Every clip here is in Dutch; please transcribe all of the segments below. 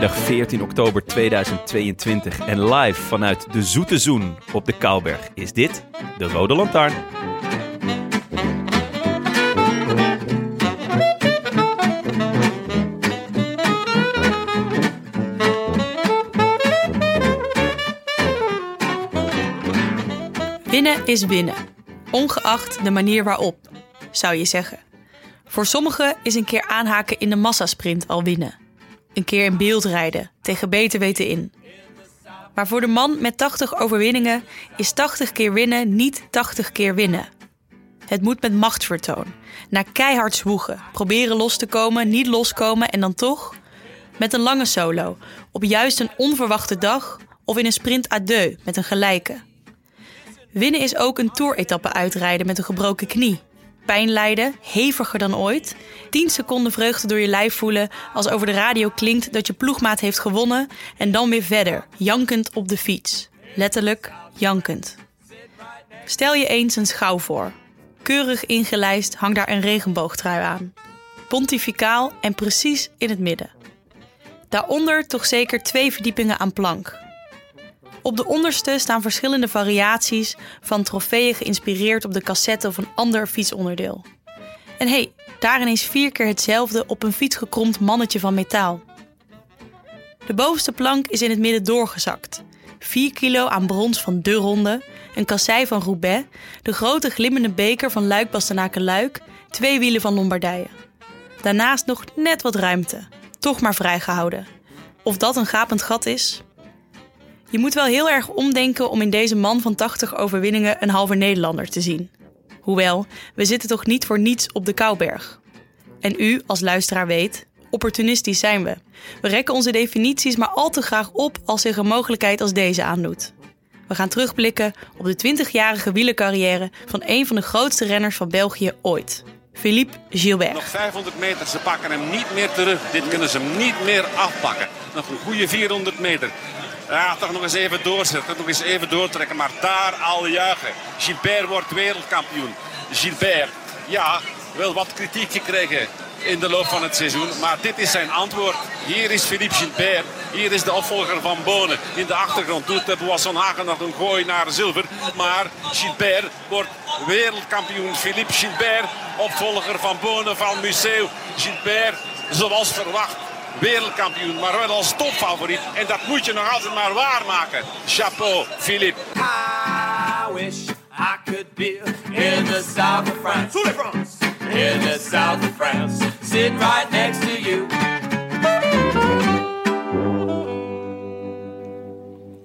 Vrijdag 14 oktober 2022 en live vanuit de Zoete Zoen op de Kouwberg is dit de Rode Lantaarn. Winnen is winnen, ongeacht de manier waarop, zou je zeggen. Voor sommigen is een keer aanhaken in de massasprint al winnen. Een keer in beeld rijden, tegen beter weten in. Maar voor de man met 80 overwinningen is 80 keer winnen niet 80 keer winnen. Het moet met machtsvertoon. Na keihard zwoegen, proberen los te komen, niet loskomen en dan toch met een lange solo, op juist een onverwachte dag of in een sprint à deux met een gelijke. Winnen is ook een toeretappe uitrijden met een gebroken knie. Pijn lijden, heviger dan ooit. 10 seconden vreugde door je lijf voelen als over de radio klinkt dat je ploegmaat heeft gewonnen. En dan weer verder, jankend op de fiets. Letterlijk jankend. Stel je eens een schouw voor. Keurig ingelijst hangt daar een regenboogtrui aan. Pontificaal en precies in het midden. Daaronder toch zeker twee verdiepingen aan plank. Op de onderste staan verschillende variaties van trofeeën geïnspireerd op de cassette of een ander fietsonderdeel. En hé, hey, daarin is vier keer hetzelfde op een fiets gekromd mannetje van metaal. De bovenste plank is in het midden doorgezakt. 4 kilo aan brons van de ronde, een kassei van Roubaix, de grote glimmende beker van Luik Bastenaken Luik, twee wielen van Lombardije. Daarnaast nog net wat ruimte, toch maar vrijgehouden. Of dat een gapend gat is, je moet wel heel erg omdenken om in deze man van 80 overwinningen een halve Nederlander te zien. Hoewel, we zitten toch niet voor niets op de Kouberg. En u, als luisteraar weet, opportunistisch zijn we. We rekken onze definities maar al te graag op als zich een mogelijkheid als deze aandoet. We gaan terugblikken op de 20-jarige wielercarrière van een van de grootste renners van België ooit. Philippe Gilbert. Nog 500 meter, ze pakken hem niet meer terug. Dit kunnen ze hem niet meer afpakken. Nog een goede 400 meter. Ja, toch nog eens even doorzetten, nog eens even doortrekken. Maar daar al juichen. Gilbert wordt wereldkampioen. Gilbert, ja, wel wat kritiek gekregen in de loop van het seizoen. Maar dit is zijn antwoord. Hier is Philippe Gilbert. Hier is de opvolger van Bonen. In de achtergrond doet de Boisson Hagen nog een gooi naar zilver. Maar Gilbert wordt wereldkampioen. Philippe Gilbert, opvolger van Bonen van Museo. Gilbert, zoals verwacht, wereldkampioen, maar wel als topfavoriet. En dat moet je nog altijd maar waarmaken. Chapeau, Philippe. I wish I could be in the south of France. In the south of France. Sitting right next to you.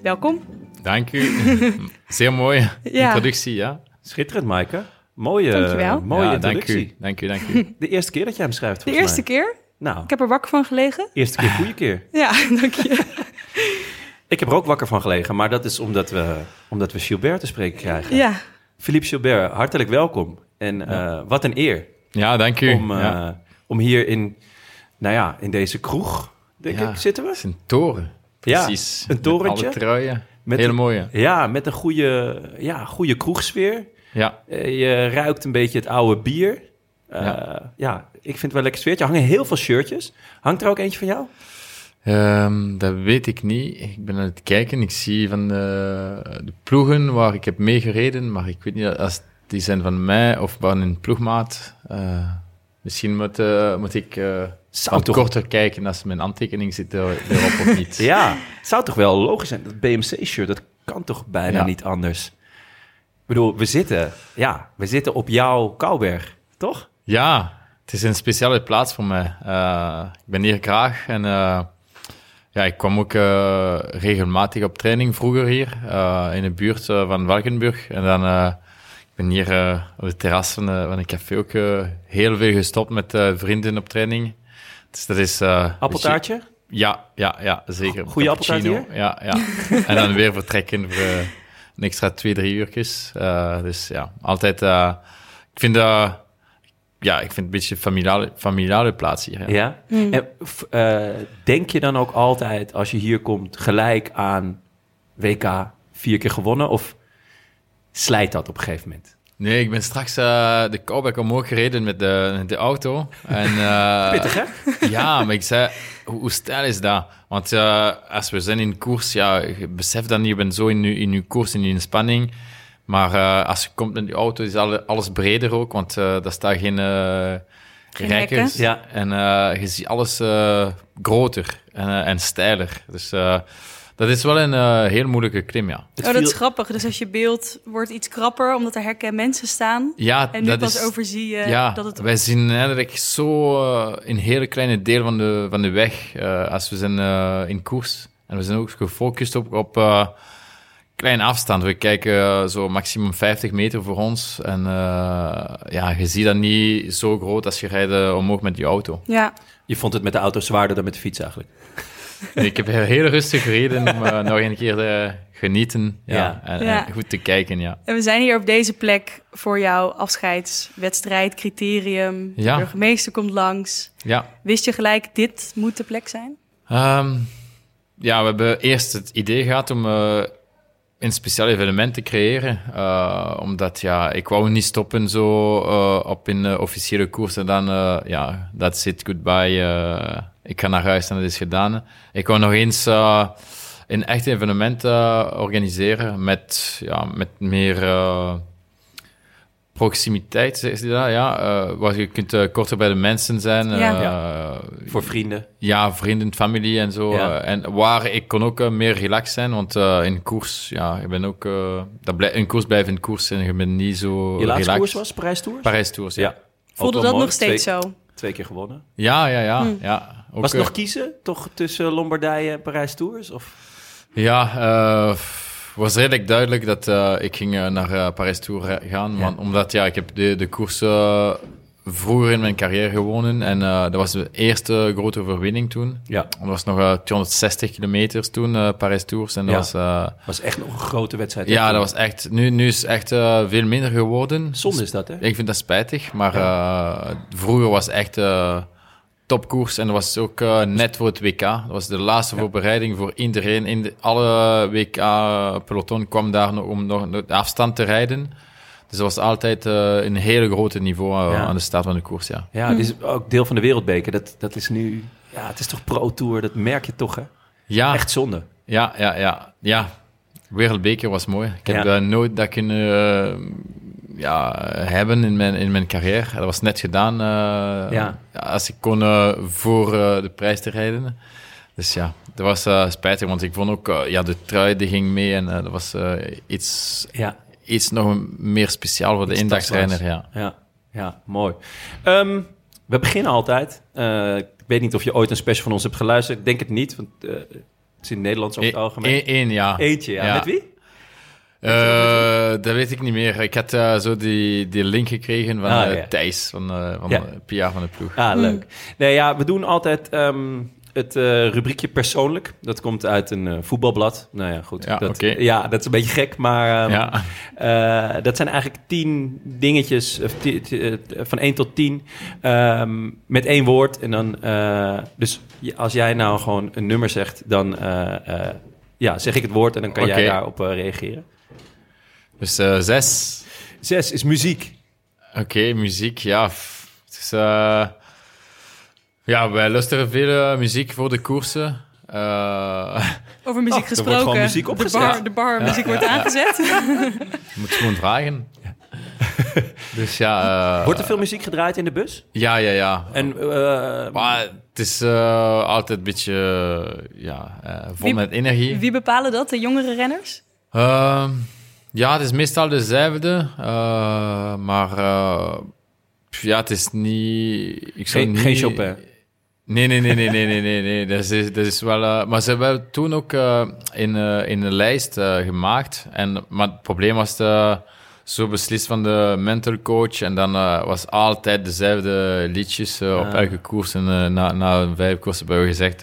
Welkom. Dank u. Zeer mooie Ja. introductie, ja. Schitterend, Maaike. Mooie, Dankjewel. mooie ja, dank introductie. u. Dank u, dank u. De eerste keer dat jij hem schrijft, De eerste mij. keer? Nou, Ik heb er wakker van gelegen. eerste keer, goede keer. Ja, dank je. Ik heb er ook wakker van gelegen, maar dat is omdat we, omdat we Gilbert te spreken krijgen. Ja, Philippe Gilbert, hartelijk welkom. En eh, wat een eer Ja, dank u. om, eh, ja. om hier in, nou ja, in deze kroeg, denk Ja, ik, zitten we. Het is een toren. Ja, Precies. een torentje. Met alle truien. Met Hele een- mooie. Ja, met een goede, ja, goede kroegsfeer. Ja. Eh, je ruikt een beetje het oude bier. Eh, Ja. ja. ik vind het wel een lekker sfeertje. Er hangen heel veel shirtjes. Hangt er ook eentje van jou? Ehm, dat weet ik niet. Ik ben aan het kijken. Ik zie van de, de ploegen waar ik heb meegereden, maar ik weet niet als die zijn van mij of van een ploegmaat. Eh, misschien moet, eh, moet ik Zou wat toch- korter kijken als mijn handtekening zit er- erop of niet. Ja, het zou toch wel logisch zijn. Dat BMC-shirt, dat kan toch bijna Ja. niet anders. Ik bedoel, we zitten, ja, we zitten op jouw Kouwberg, toch? Ja, het is een speciale plaats voor mij. Eh, ik ben hier graag en eh, ja, ik kwam ook eh, regelmatig op training vroeger hier in de buurt van Valkenburg. En dan ik ben hier op het terras van, van een café ook heel veel gestopt met vrienden op training. Dus dat is... Appeltaartje? Ja, ja, ja, zeker. Goeie appeltaart Cappuccino, Ja, ja. en dan weer vertrekken voor een extra twee, drie uurtjes. Dus ja, altijd... ik vind dat... Ja, ik vind het een beetje een familiale, familiale plaats hier. Ja. Ja. En f- eh, denk je dan ook altijd, als je hier komt, gelijk aan WK vier keer gewonnen? Of slijt dat op een gegeven moment? Nee, ik ben straks eh, de Kouwberg omhoog gereden met de, met de auto. En, eh, Pittig, hè? Ja, maar ik zei, hoe, hoe stijl is dat? Want eh, als we zijn in koers, ja, je beseft dan niet, je bent zo in je, in je koers, in je spanning. Maar eh, als je komt met die auto, is alle- alles breder ook, want eh daar staan geen, eh Geen rekkers. hekken. Ja. En eh, je ziet alles eh, groter en, eh, en steiler. Dus eh, dat is wel een eh, heel moeilijke klim, ja. Het Oh, dat is grappig. Dus als je beeld wordt iets krapper, omdat er hekken en mensen staan. Ja, En nu dat pas is... overzie je ja, dat het... wij zien eigenlijk zo eh, een hele kleine deel van de, van de weg eh, als we zijn eh, in koers. En we zijn ook gefocust op, op kleine afstand. We kijken eh, zo maximum 50 meter voor ons. En eh, ja, je ziet dat niet zo groot als je rijdt eh, omhoog met je auto. Ja, Je vond het met de auto zwaarder dan met de fiets eigenlijk. Nee, ik heb heel- rustig gereden om nog een keer te genieten. Ja, Ja. En, Ja. en goed te kijken, ja. en we zijn hier op deze plek voor jouw afscheidswedstrijd, criterium. De Ja. burgemeester komt langs. Ja, Wist je gelijk, dit moet de plek zijn? Ehm, ja, we hebben eerst het idee gehad om eh, een speciaal evenement te creëren. Eh, omdat ja, ik wou niet stoppen zo eh, op een eh, officiële koers en dan, ja, that's it, goodbye. ik ga naar huis en dat is gedaan. Ik wou nog eens een echt evenement organiseren met, ja, met meer proximiteit, zeg je dat? Ja, eh, waar je kunt eh, korter bij de mensen zijn. Ja. eh, Voor vrienden. ja, vrienden, familie en zo. Ja. en waar ik kon ook meer relaxed zijn, want eh, in koers, ja, je bent ook... eh dat blij, in koers blijft in koers en je bent niet zo Je laatste relaxed. koers was Parijs Tours? Parijs Tours, ja. Ja. Voelde dat nog steeds twee, zo? Twee keer gewonnen. Ja, ja, ja. ja. Ook, Was het nog kiezen, toch, tussen Lombardije en Parijs Tours? Of? Ja, eh was redelijk duidelijk dat eh, ik ging eh, naar eh, Parijs Tour gaan. Ja. want- omdat ja, ik heb de, de koers eh, vroeger in mijn carrière gewonnen. En dat was de eerste grote overwinning toen. Ja. Dat was nog eh, 260 kilometer toen, Parijs Tours. En dat Ja. was... was echt nog een grote wedstrijd. Ja, dat was echt. Nu, nu is het echt veel minder geworden. Zonde is dat, hè? Ik vind dat spijtig, maar vroeger was echt topkoers en dat was ook eh, net voor het WK. Dat was de laatste voorbereiding voor iedereen. In de, alle WK-peloton kwam daar nog om nog de afstand te rijden. Dus dat was altijd eh, een hele grote niveau eh, Ja. aan de start van de koers, ja. Ja, dit is ook deel van de wereldbeker. Dat, dat is nu... Ja, het is toch pro-tour, dat merk je toch, hè? Ja, Echt zonde. Ja, ja, ja. ja. Wereldbeker was mooi. Ik heb Ja. nooit dat kunnen ja, hebben in mijn, in mijn carrière. Dat was net gedaan. eh, Ja. als ik kon eh, voor eh, de prijs te rijden. Dus ja, dat was spijtig, want ik vond ook, ja, de trui die ging mee en dat was iets, Ja, iets nog meer speciaal voor de indagsrenner, ja. ja, ja mooi. Ehm, we beginnen altijd. ik weet niet of je ooit een special van ons hebt geluisterd. Ik denk het niet, want het is in het Nederlands over het algemeen. Eén, ja. Eentje, ja. Ja. Met wie? Eh, dat weet ik niet meer. Ik had eh, zo die, die link gekregen van Ah, eh, ja. Thijs, van, eh van Ja. Pia van de ploeg. Ah, leuk. Nee, ja, we doen altijd ehm, het eh, rubriekje persoonlijk. Dat komt uit een eh, voetbalblad. Nou ja, goed. Ja, dat, ja, dat is een beetje gek, maar ehm, Ja. eh, dat zijn eigenlijk tien dingetjes, van 1 tot 10, ehm, met één woord. En dan, eh, dus als jij nou gewoon een nummer zegt, dan eh, eh, ja, zeg ik het woord en dan kan jij daarop eh, reageren. Dus eh, zes. Zes is muziek. Oké, muziek, ja. f- Het is, eh, ja, wij luisteren veel eh, muziek voor de koersen. Eh, Over muziek Oh, er wordt gesproken. gewoon muziek de bar, de bar muziek wordt aangezet. je moet gewoon vragen. dus ja... eh, Wordt er veel muziek gedraaid in de bus? Ja, ja, ja. En eh, Maar het is eh, altijd een beetje ja, eh, vol Wie- met energie. Wie bepalen dat? De jongere renners? Ja, het is meestal dezelfde. eh, maar eh, ja, het is niet... Ik zou geen, niet... geen Chopin. Nee, nee, nee, nee, nee, nee, nee. nee. Dat, is, dat is wel... eh, maar ze hebben toen ook eh, in, eh, in een lijst eh, gemaakt. En, maar het probleem was de, zo beslist van de mental coach. En dan eh, was altijd dezelfde liedjes op Ah. elke koers. En na, na vijf koersen hebben we gezegd...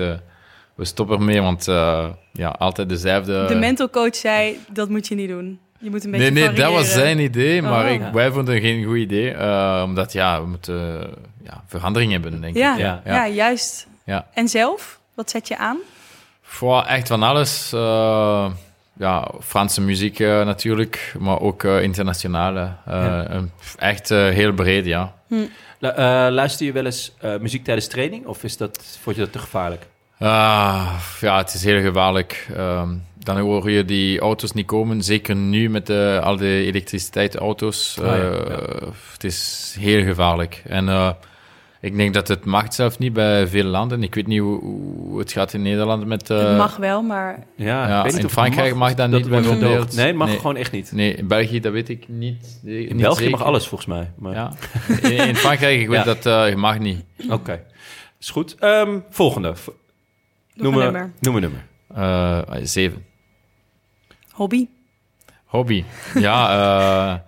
we stoppen ermee, want eh, ja, altijd dezelfde... De mental coach zei, dat moet je niet doen. Je moet een beetje Nee, nee, dat was zijn idee, maar Oh. ik, wij vonden het geen goed idee. eh, omdat ja, we moeten eh, ja, verandering hebben, denk Ja, ik. ja. Ja. juist. Ja. En zelf? Wat zet je aan? Voor echt van alles. eh, ja, Franse muziek natuurlijk, maar ook eh, internationale. eh, echt heel breed, ja. Eh, luister je wel eens eh, muziek tijdens training? Of is dat, vond je dat te gevaarlijk? Ah, ja, het is heel gevaarlijk. Ehm, dan hoor je die auto's niet komen. Zeker nu met de, al die elektriciteitsauto's. Ah, ja, Eh, ja. Het is heel gevaarlijk. En eh, ik denk dat het mag zelf niet bij veel landen. Ik weet niet hoe, hoe het gaat in Nederland met... eh, het mag wel, maar Ja, Ja, ik weet niet in Frankrijk mag dat niet bijvoorbeeld. Nee, het mag Nee. gewoon echt niet. Nee, in België, dat weet ik niet. In België mag alles volgens mij. Maar... Ja. In, in Frankrijk, ik weet Ja. dat eh, je mag niet. Oké, is goed. Ehm, volgende. Nog Noem een nummer. Noem een nummer. Eh, zeven. Hobby? Hobby. Ja, eh,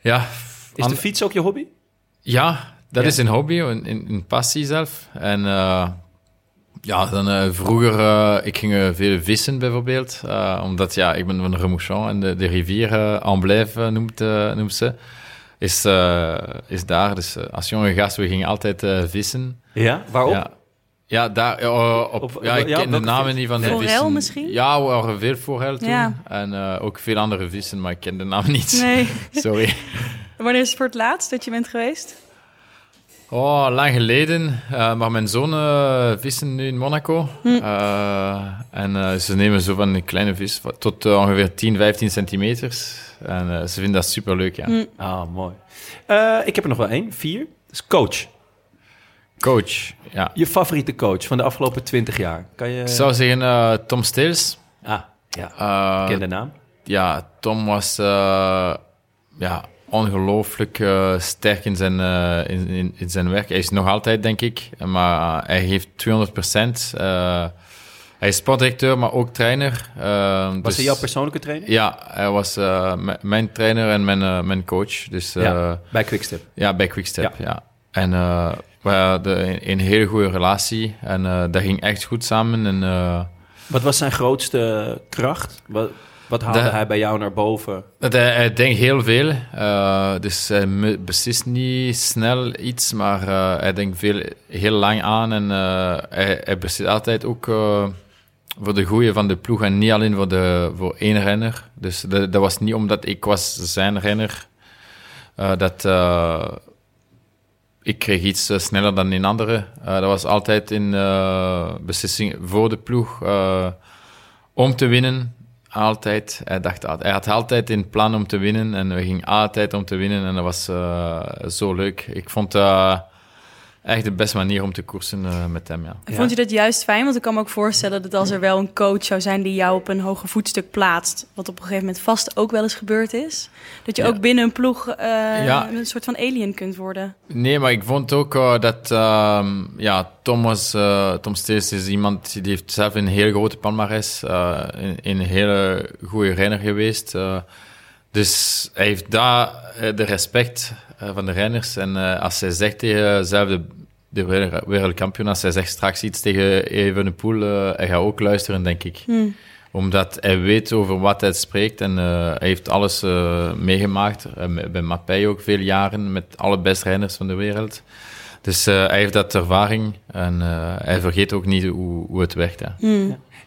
ja. Is de fiets ook je hobby? Ja, dat Ja? is een hobby, een, een, een passie zelf. En eh, ja, dan eh, vroeger, eh, ik ging veel vissen bijvoorbeeld. eh, omdat ja, ik ben van Remouchon en de, de rivier uh, Amblève noemt, noemt ze. Is, eh, is daar. Dus als jonge gast, we gingen altijd eh, vissen. Ja, waarop? Ja, ja daar, eh, op, Op- ja, ik ja, ken de namen niet van de Forel vissen. misschien? Ja, veel forel toen. Ja. En eh, ook veel andere vissen, maar ik ken de naam niet. Nee. Sorry. Wanneer is het voor het laatst dat je bent geweest? Oh, lang geleden. Eh, maar mijn zoon eh, vissen nu in Monaco. Eh, en eh, ze nemen zo van die kleine vis tot ongeveer 10, 15 centimeters. En eh, ze vinden dat superleuk, ja. Ah, mooi. Eh, ik heb er nog wel één. Vier. Dat is coach. Coach, ja. Je favoriete coach van de afgelopen twintig jaar. Kan je... Ik zou zeggen eh, Tom Steels. Ah, ja. Ik ken de naam. ja, Tom was eh, ja, ongelooflijk sterk in zijn, in, in, in zijn werk. Hij is nog altijd, denk ik. Maar hij heeft 200 procent. eh, hij is sportdirecteur, maar ook trainer. Was dus- hij jouw persoonlijke trainer? Ja, hij was mijn trainer en mijn, mijn coach. Dus Ja, ja, bij Quickstep. bij Quickstep, ja. En eh, we hadden een, hele goede relatie. En eh, dat ging echt goed samen. En eh, Wat was zijn grootste kracht? Wat, wat haalde De- hij bij jou naar boven? Dat hij, hij denkt heel veel. eh, dus hij beslist niet snel iets, maar hij denkt veel, heel lang aan. En hij, hij beslist altijd ook voor de goede van de ploeg en niet alleen voor, de, voor één renner. Dus dat, dat was niet omdat ik was zijn renner. dat ik kreeg iets eh, sneller dan een andere. Eh, dat was altijd in eh, beslissing voor de ploeg om te winnen. Altijd. Hij, dacht, hij had altijd in plan om te winnen en we gingen altijd om te winnen en dat was zo leuk. Ik vond dat echt de beste manier om te koersen eh, met hem, ja. Vond je dat juist fijn? Want ik kan me ook voorstellen dat als er wel een coach zou zijn die jou op een hoger voetstuk plaatst, wat op een gegeven moment vast ook wel eens gebeurd is, dat je Ja. ook binnen een ploeg eh, Ja. een soort van alien kunt worden. Nee, maar ik vond ook eh, dat ehm, ja, Tom, was, eh, Tom Steels is iemand die heeft zelf een heel grote palmarès, eh een, een hele goede renner geweest. eh. dus hij heeft daar de respect van de renners. En eh, als hij zegt tegen zelf de, de wereld- wereldkampioen, als hij zegt straks iets tegen Evenepoel, eh hij gaat ook luisteren, denk ik. Omdat hij weet over wat hij spreekt en eh, hij heeft alles eh, meegemaakt. Eh, bij Mappei ook veel jaren met alle beste renners van de wereld. Dus eh, hij heeft dat ervaring en eh, hij vergeet ook niet hoe, hoe het werkt. Ja.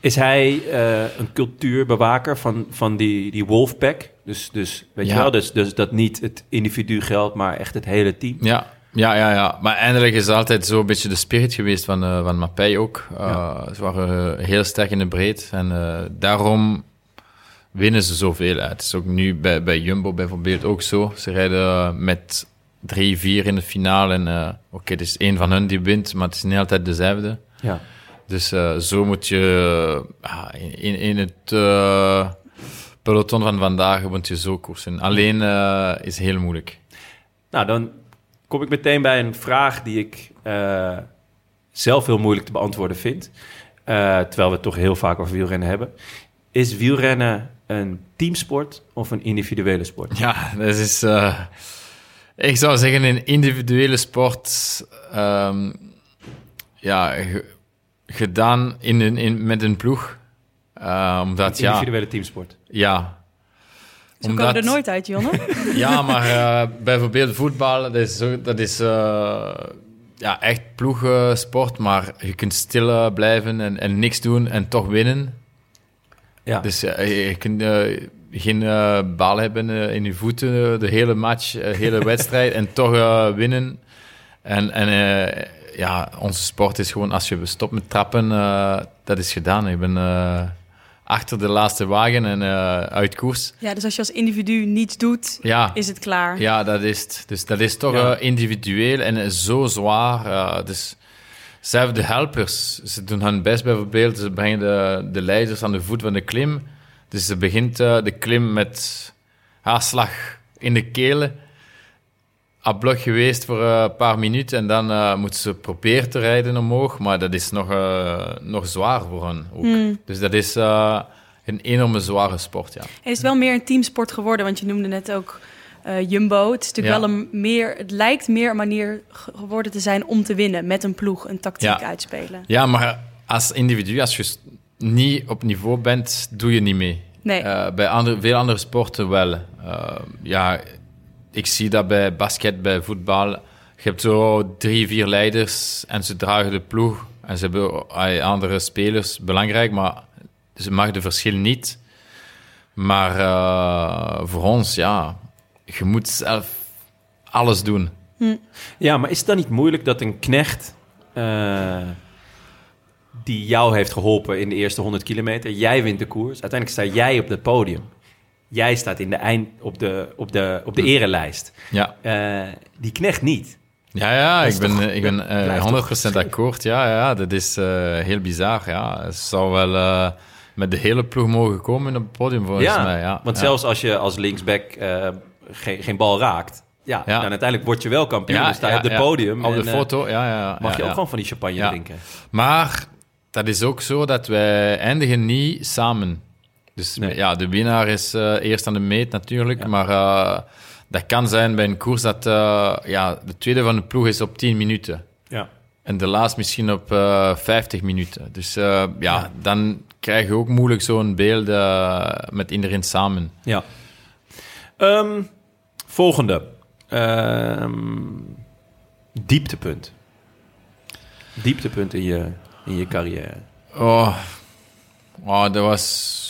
Is hij eh, een cultuurbewaker van, van die, die Wolfpack? Dus, dus weet je wel, dus, dus dat niet het individu geldt, maar echt het hele team. Ja, Ja, ja, ja. Maar eindelijk is het altijd zo'n beetje de spirit geweest van, eh van Mappij ook. Eh, Ze waren heel sterk in de breed. En daarom winnen ze zoveel uit. Het is ook nu bij, bij Jumbo bijvoorbeeld ook zo. Ze rijden met 3-4 in de finale. En oké, het is één van hun die wint, maar het is niet altijd dezelfde. Ja. Dus eh, zo moet je ah, in, in het eh, peloton van vandaag moet je zo koersen. Alleen eh, is heel moeilijk. Nou, dan kom ik meteen bij een vraag die ik eh, zelf heel moeilijk te beantwoorden vind. Eh, terwijl we het toch heel vaak over wielrennen hebben. Is wielrennen een teamsport of een individuele sport? Ja, dat is. eh, ik zou zeggen, een individuele sport. ehm, ja, gedaan in, een- in, met een ploeg. Eh, omdat, ja, Individuele teamsport. ja. Zo komen we er nooit uit, Jonne. Ja, maar eh, bijvoorbeeld voetbal, dat is, zo- dat is eh, ja, echt ploegsport, maar je kunt stil blijven en, en niks doen en toch winnen. Ja. Dus je kunt eh, geen bal hebben in je voeten de hele match, de hele wedstrijd en toch eh, winnen. En, en eh, ja, onze sport is gewoon, als je stopt met trappen, eh, dat is gedaan. Ik ben eh, achter de laatste wagen en eh, uit koers. Ja, dus als je als individu niets doet, Ja. is het klaar. Ja, dat is het. Dus dat is toch Ja. eh, individueel en zo zwaar. eh, dus zelfs de helpers, ze doen hun best bijvoorbeeld. Ze brengen de, de leiders aan de voet van de klim. Dus ze begint de klim met haarslag in de kelen. Ablok geweest voor eh, een paar minuten en dan eh moeten ze proberen te rijden omhoog. Maar dat is nog, eh, nog zwaar voor hen ook. Dus dat is een enorme zware sport, ja. En is het wel meer een teamsport geworden, want je noemde net ook Jumbo. Het is natuurlijk Ja. wel een meer, het lijkt meer een manier ge- geworden te zijn om te winnen met een ploeg, een tactiek Ja. uitspelen. Ja, maar als individu, als je niet op niveau bent, doe je niet mee. Nee. Bij andere, veel andere sporten wel. Ja, ik zie dat bij basket, bij voetbal. Je hebt zo drie, vier leiders en ze dragen de ploeg. En ze hebben andere spelers, belangrijk, maar ze maken de verschil niet. Maar eh, voor ons, ja, je moet zelf alles doen. Ja, maar is het dan niet moeilijk dat een knecht eh, die jou heeft geholpen in de eerste 100 kilometer, jij wint de koers, uiteindelijk sta jij op het podium. Jij staat in de eind, op, de, op, de, op de erelijst. Ja. Eh, die knecht niet. Ja, ja, ik ben, toch- ik ben dat eh, blijft 100% toch akkoord. Ja, ja, dat is eh, heel bizar. Ja. Het zou wel eh, met de hele ploeg mogen komen op het podium, volgens ja, mij. Ja. want Ja. zelfs als je als linksback eh, geen, geen bal raakt, ja, Ja. dan uiteindelijk word je wel kampioen. Ja, dan sta je op het ja. podium. Op de en, eh, foto, ja, ja. mag je ook gewoon van die champagne drinken. Maar dat is ook zo dat wij eindigen niet samen. Dus Nee. ja, de winnaar is eh, eerst aan de meet natuurlijk. Ja. Maar eh, dat kan zijn bij een koers dat eh, ja, de tweede van de ploeg is op 10 minuten. Ja. En de laatste misschien op eh 50 minuten. Dus ja, Ja. dan krijg je ook moeilijk zo'n beeld met iedereen samen. Ja. Ehm, volgende. Ehm, dieptepunt. Dieptepunt in je, in je carrière. Oh, oh dat was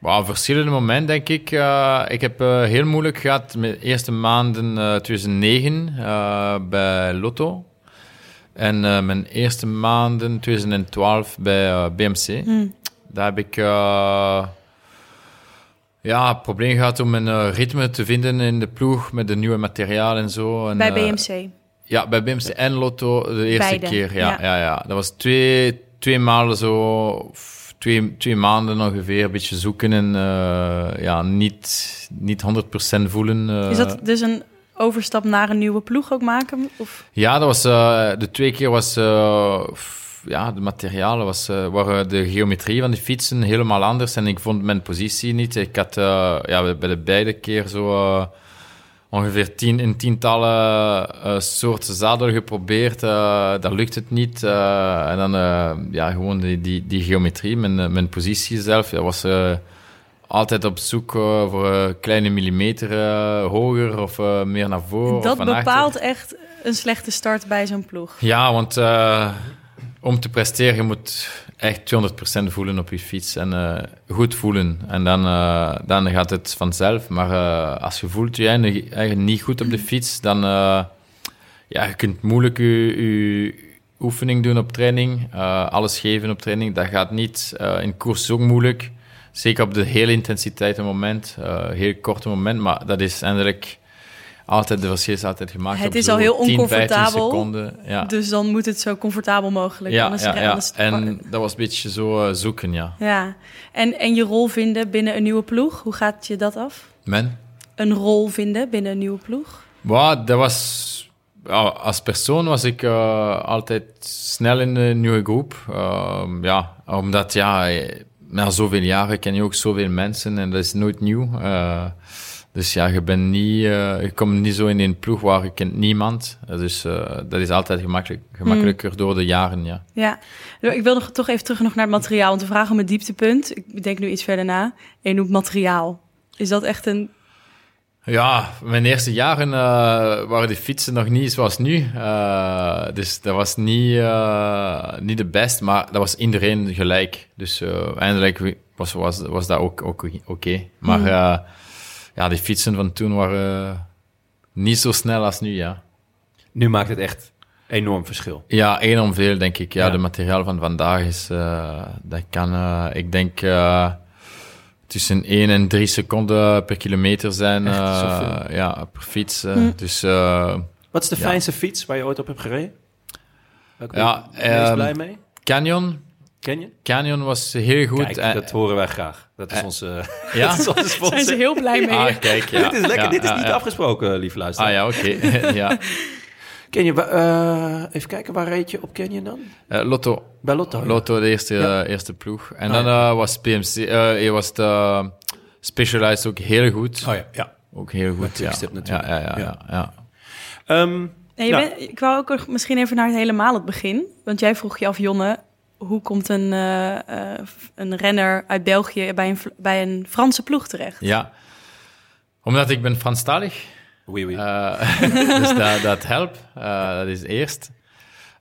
wow, verschillende momenten, denk ik. Eh, ik heb eh, heel moeilijk gehad met de eerste maanden eh 2009 eh, bij Lotto. En mijn eerste maanden 2012 bij BMC. Daar heb ik ja, een probleem gehad om mijn eh, ritme te vinden in de ploeg met de nieuwe materiaal en zo. En, Bij BMC. ja, bij BMC en Lotto de eerste Beide, keer. Ja, ja. ja. Ja, Dat was twee, twee maanden zo, twee, twee maanden ongeveer, een beetje zoeken en eh, ja, niet, niet 100% voelen. eh. Is dat dus een overstap naar een nieuwe ploeg ook maken? Of? Ja, dat was, eh, de twee keer was, eh, f- ja, de materialen was, eh, waren de geometrie van de fietsen helemaal anders en ik vond mijn positie niet. Ik had eh, ja, bij de beide keer zo eh, ongeveer tien, in tientallen eh, soorten zadel geprobeerd. eh dat lukt het niet. eh, en dan ja, gewoon die, die, die geometrie, mijn, mijn positie zelf, ja, was altijd op zoek voor een kleine millimeter hoger of meer naar voren. dat achter. bepaalt echt een slechte start bij zo'n ploeg. Ja, want om te presteren, je moet echt 200% voelen op je fiets en eh, goed voelen. En dan, eh, dan gaat het vanzelf. Maar eh, als je voelt je eigen, eigen niet goed op de fiets, dan ja, je kunt moeilijk je, je oefening doen op training, alles geven op training. Dat gaat niet. In koers is ook moeilijk. Zeker op de hele intensiteit een moment, heel korte moment, maar dat is eindelijk altijd, de is altijd gemaakt. Het op is al heel 10, 15 oncomfortabel, seconden. Ja. Dus dan moet het zo comfortabel mogelijk. ja, anders, ja, ja. anders- En dat was een beetje zo eh, zoeken, ja. ja. En, en je rol vinden binnen een nieuwe ploeg, hoe gaat je dat af? Men? Een rol vinden binnen een nieuwe ploeg? Ja, dat was... als persoon was ik eh, altijd snel in de nieuwe groep. Ehm, ja, omdat ja, eh, na zoveel jaren ken je ook zoveel mensen en dat is nooit nieuw. Dus ja, je bent niet, eh, je komt niet zo in een ploeg waar je kent niemand. Eh, Dus eh, dat is altijd gemakkelijk, gemakkelijker door de jaren, ja. Ja, ik wil nog, toch even terug nog naar het materiaal. Want we vragen om het dieptepunt. Ik denk nu iets verder na. En je noemt materiaal. Is dat echt een... Ja, mijn eerste jaren waren de fietsen nog niet zoals nu. Dus dat was niet, niet de best, maar dat was iedereen gelijk. Dus eindelijk was, was, was dat ook ook oké. Maar Hmm. Eh, ja, die fietsen van toen waren niet zo snel als nu, ja. Nu maakt het echt enorm verschil. Ja, enorm veel, denk ik. Ja, Ja. de materiaal van vandaag is... eh, dat kan, eh, ik denk, eh, tussen 1 en 3 seconden per kilometer zijn. Echt eh, ja, per fiets. eh. Hm. Dus eh, Wat is de Ja. fijnste fiets waar je ooit op hebt gereden? Welke Ja, ben je ehm, blij mee? Canyon. Ken je? Canyon was heel goed. Kijk, Eh, dat horen wij graag. Dat is eh, onze, ja? dat is onze sponsor. Zijn ze heel blij mee? Ah, kijk, ja. dit is lekker. Ja, dit is ja, niet ja. afgesproken, lieve Ah luisteraar. ja, oké. ja. Ken je, wa- eh, even kijken, waar reed je op Canyon dan? Eh, Lotto. Bij Lotto. ja. Lotto, de eerste, Ja. eerste ploeg. En Ah, dan ja. eh, was PMC, eh je was de Specialized ook heel goed. Oh ja, ja. Ook heel goed, ja. Natuurlijk. Ja, ja, ja. Ja. ja, ja. Ehm, En Ja. bent- ik wou ook nog misschien even naar het helemaal het begin. Want jij vroeg je af, Jonne, hoe komt een, eh, eh, een renner uit België bij een, bij een Franse ploeg terecht? Ja. Omdat ik ben Franstalig. oui, oui. Eh, dus dat, dat helpt. Eh, dat is eerst.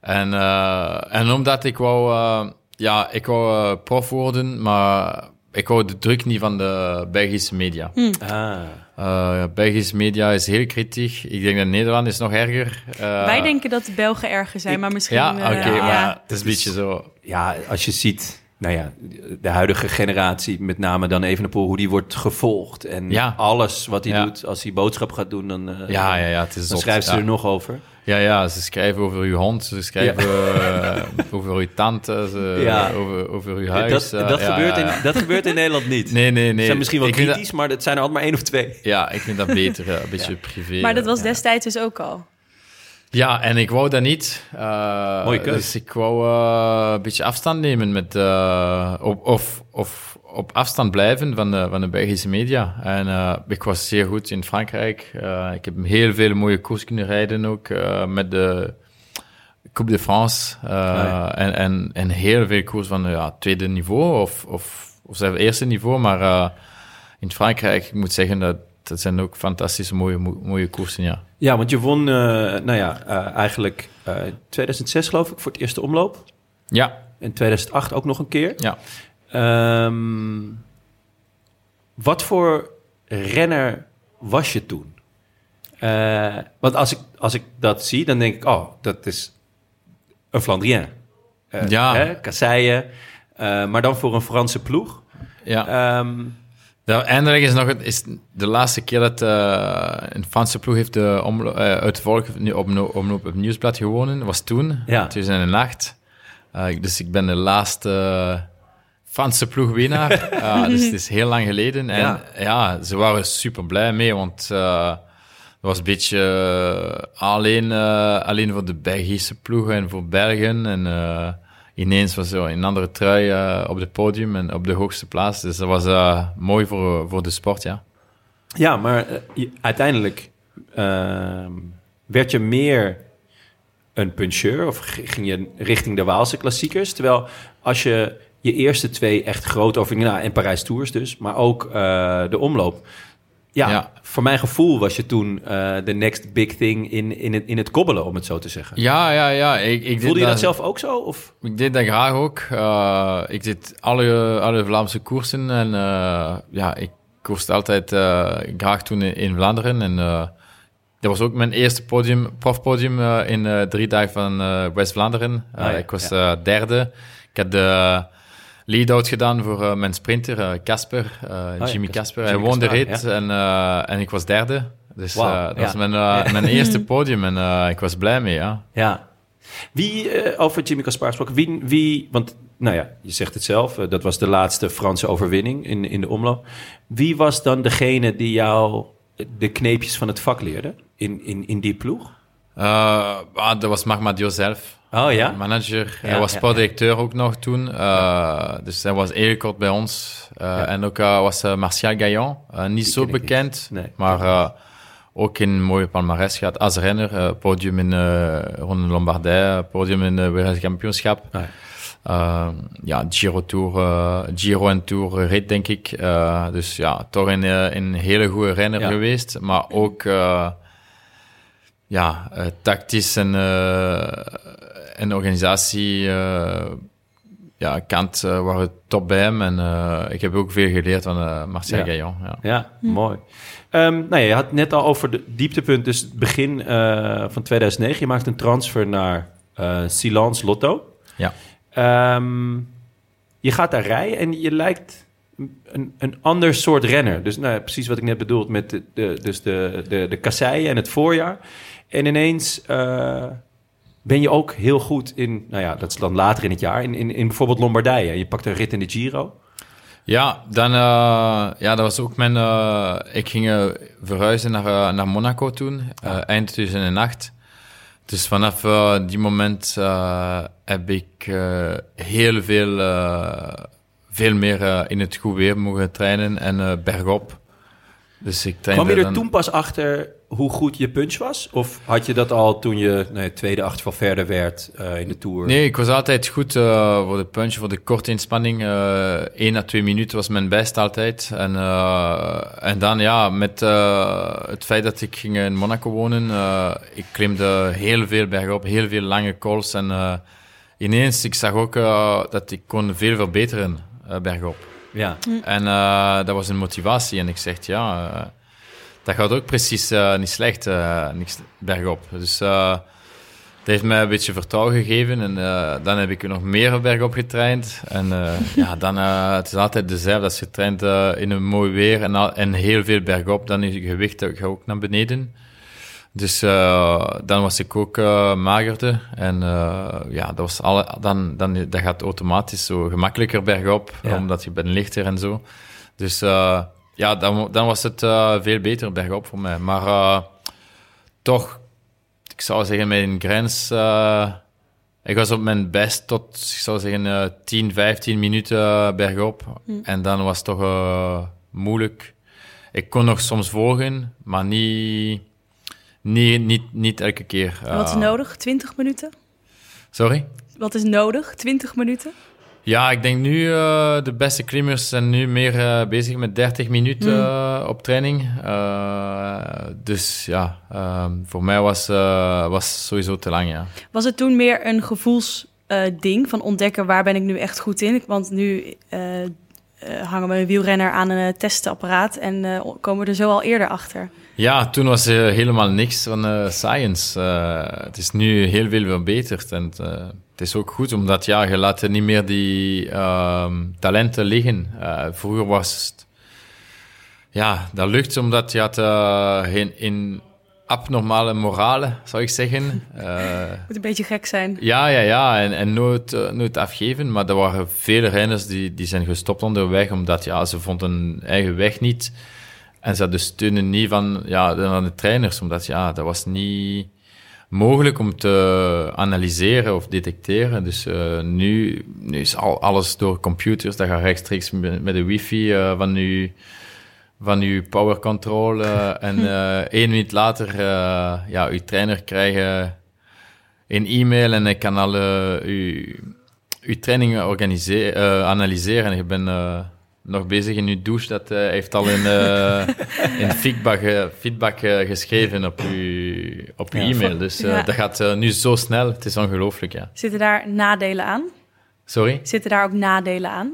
En, eh, en omdat ik wou, eh, ja, ik wou prof worden, maar ik wou de druk niet van de Belgische media. ah. Eh, Belgische media is heel kritisch. Ik denk dat Nederland is nog erger. Eh, Wij denken dat de Belgen erger zijn, maar misschien... Ja, eh, oké, ja. maar het is een beetje zo. ja, als je ziet, nou ja, de huidige generatie, met name dan Evenepoel, hoe die wordt gevolgd. En Ja. alles wat hij Ja. doet, als hij boodschap gaat doen, dan, eh, Ja, ja, ja, het is dan zot, schrijft ze ja. er nog over. Ja, ja, ze schrijven over uw hond, ze schrijven eh, over uw tante, ze, Ja. over, over uw huis. dat, eh, dat, ja, gebeurt ja, ja. In, dat gebeurt in Nederland niet. Nee, nee, nee. Ze zijn misschien wel Ik dat- kritisch, maar het zijn er altijd maar één of twee. ja, ik vind dat beter, een beetje privé. Maar dat was destijds dus ook al. Ja, en ik wou dat niet. Mooie keus. Dus ik wou eh, een beetje afstand nemen met... eh, op, of, of op afstand blijven van de, van de Belgische media. En ik was zeer goed in Frankrijk. Ik heb heel veel mooie koers kunnen rijden ook met de Coupe de France. Ja. en, en, en heel veel koers van ja, tweede niveau of, of, of zelfs eerste niveau. Maar in Frankrijk, ik moet zeggen, dat, dat zijn ook fantastische mooie, mo- mooie koersen, ja. Ja, want je won, eh, nou ja, eh, eigenlijk eh 2006 geloof ik voor het eerste omloop. Ja, In 2008 ook nog een keer. ja. Ehm, wat voor renner was je toen? Want als ik, als ik dat zie, dan denk ik, oh, dat is een Flandrien. Ja. Hè, kasseien, maar dan voor een Franse ploeg. ja. Ehm, Eindelijk is nog het, is de laatste keer dat eh, een Franse ploeg heeft de omlo- eh, uitvolg nu op, op het nieuwsblad gewonnen. was toen, Ja. 2008. Eh, dus ik ben de laatste Franse ploegwinnaar. Dus het is heel lang geleden. En Ja. ja, ze waren super blij mee, want het was een beetje alleen, alleen voor de Belgische ploegen en voor Belgen. En ineens was er een andere trui eh, op het podium en op de hoogste plaats. Dus dat was eh, mooi voor, voor de sport, ja. ja, maar eh, uiteindelijk ehm, werd je meer een puncheur of ging je richting de Waalse klassiekers? Terwijl als je je eerste twee echt groot over nou, en Parijs Tours dus, maar ook de omloop. Ja, Ja. voor mijn gevoel was je toen eh, de next big thing in, in, het, in het kobbelen, om het zo te zeggen. Ja, ja, ja. Ik, ik Voelde je dat zelf ook zo? Of? Ik deed dat graag ook. Eh, ik deed alle, alle Vlaamse koersen en eh, ja, ik koerste altijd graag toen in, Vlaanderen. En dat was ook mijn eerste podium, profpodium in drie dagen van West-Vlaanderen. Ah, ja, ik was ja. derde. Ik had de lead-out gedaan voor eh, mijn sprinter, eh, Casper, eh, ja, Jimmy Cas- Casper. Hij Jimmy won de Casper, rit en, en ik was derde. Dus dat ja. was mijn, mijn eerste podium en ik was blij mee, ja. Ja. Wie, over Jimmy Caspar gesproken, wie, wie, want nou ja, je zegt het zelf, dat was de laatste Franse overwinning in, in de omloop. Wie was dan degene die jou de kneepjes van het vak leerde in, in, in die ploeg? Ah, dat was Magma Dio zelf. Oh ja? Manager. Ja, hij was ja, sportdirecteur ook nog toen. Eh, Dus hij was heel kort bij ons. Eh, En ook eh, was eh, Martial Gaillon. Eh, niet zo bekend, Nee, maar eh, ook een mooie palmarès gehad. Als renner, eh, podium in Ronde Lombardij, podium in het wereldkampioenschap. Ah, ja. Eh, ja, Giro Tour, eh, Giro en Tour rit, denk ik. Eh, dus ja, toch een, eh, een hele goede renner Ja. geweest. Maar ook eh, ja, eh, tactisch en, eh, en organisatie eh, ja, kant eh, waren top bij hem. En eh, ik heb ook veel geleerd van eh Marcel Ja. Gaillon. Ja. Ja, mooi. Ehm, nou ja, je had het net al over de dieptepunt, dus het begin eh, van 2009. Je maakt een transfer naar eh Silence Lotto. Ja. Ehm, je gaat daar rijden en je lijkt een, een ander soort renner. Dus nou, precies wat ik net bedoelde met de, de, dus de, de, de kasseien en het voorjaar. En ineens eh, ben je ook heel goed in, nou ja, dat is dan later in het jaar, in, in, in bijvoorbeeld Lombardije. Je pakt een rit in de Giro. Ja, dan, eh, ja, dat was ook mijn... eh, ik ging eh, verhuizen naar, naar Monaco toen, eh, eind 2008. Dus vanaf die moment heb ik heel veel, veel meer in het goed weer mogen trainen en bergop. Dus ik Kwam je er dan- toen pas achter hoe goed je punch was? Of had je dat al toen je nee, tweede achterval verder werd eh, in de Tour? Nee, ik was altijd goed eh, voor de punch, voor de korte inspanning. eh 1 à 2 minuten was mijn best altijd. En, eh, en dan ja, met eh, het feit dat ik ging in Monaco wonen, eh, ik klimde heel veel bergop, heel veel lange calls. En eh, ineens, ik zag ook eh, dat ik kon veel verbeteren eh, bergop. Ja. En eh, dat was een motivatie. En ik zeg, ja, eh, dat gaat ook precies eh, niet slecht, eh, niks bergop. Dus eh, dat heeft mij een beetje vertrouwen gegeven. En eh, dan heb ik nog meer bergop getraind. En eh, ja, dan, eh, het is altijd dezelfde. Als je traint eh, in een mooi weer en, al- en heel veel bergop, dan is je gewicht ook- gaat ook naar beneden. Dus eh, dan was ik ook eh magerder. En eh, ja, dat, was alle, dan, dan, dat gaat automatisch zo gemakkelijker bergop, Ja. omdat je bent lichter en zo. Dus eh, ja, dan, dan was het eh, veel beter bergop voor mij. Maar eh, toch, ik zou zeggen, mijn grens... eh, ik was op mijn best tot, ik zou zeggen, eh 10, 15 minuten bergop. En dan was het toch moeilijk. Ik kon nog soms volgen, maar niet, niet, niet, niet elke keer. Wat is nodig? 20 minuten? Sorry? Wat is nodig? 20 minuten? Ja, ik denk nu uh, de beste klimmers zijn nu meer uh, bezig met 30 minuten uh, op training. Dus ja, voor mij was was sowieso te lang, ja. Was het toen meer een gevoelsding van ontdekken waar ben ik nu echt goed in? Want nu hangen we een wielrenner aan een testapparaat en komen we er zo al eerder achter. Ja, toen was er helemaal niks van science. het is nu heel veel verbeterd en het is ook goed, omdat ja, je laat niet meer die uh, talenten liggen. Uh, vroeger was het... Ja, dat lukt omdat je had uh, in, in abnormale morale, zou ik zeggen. Moet een beetje gek zijn. Ja, ja, ja. En, en nooit, nooit afgeven. Maar er waren vele renners die, die zijn gestopt onderweg, omdat ja, ze vonden hun eigen weg niet. En ze hadden steunen niet van ja, de, de trainers, omdat ja, dat was niet mogelijk om te analyseren of detecteren. Dus uh, nu, nu is al, alles door computers. Dat gaat rechtstreeks met, de wifi uh, van uw, van uw power control. Uh, en één minuut later, ja, uw trainer krijgt een e-mail en hij kan al uw, uw trainingen organiseren, analyseren. En je bent nog bezig in uw douche. Dat uh, heeft al in, uh, in feedback, uh, feedback geschreven op uw, op uw ja, e-mail. Dus ja. dat gaat nu zo snel. Het is ongelooflijk, ja. Zitten daar nadelen aan? Sorry? Zitten daar ook nadelen aan?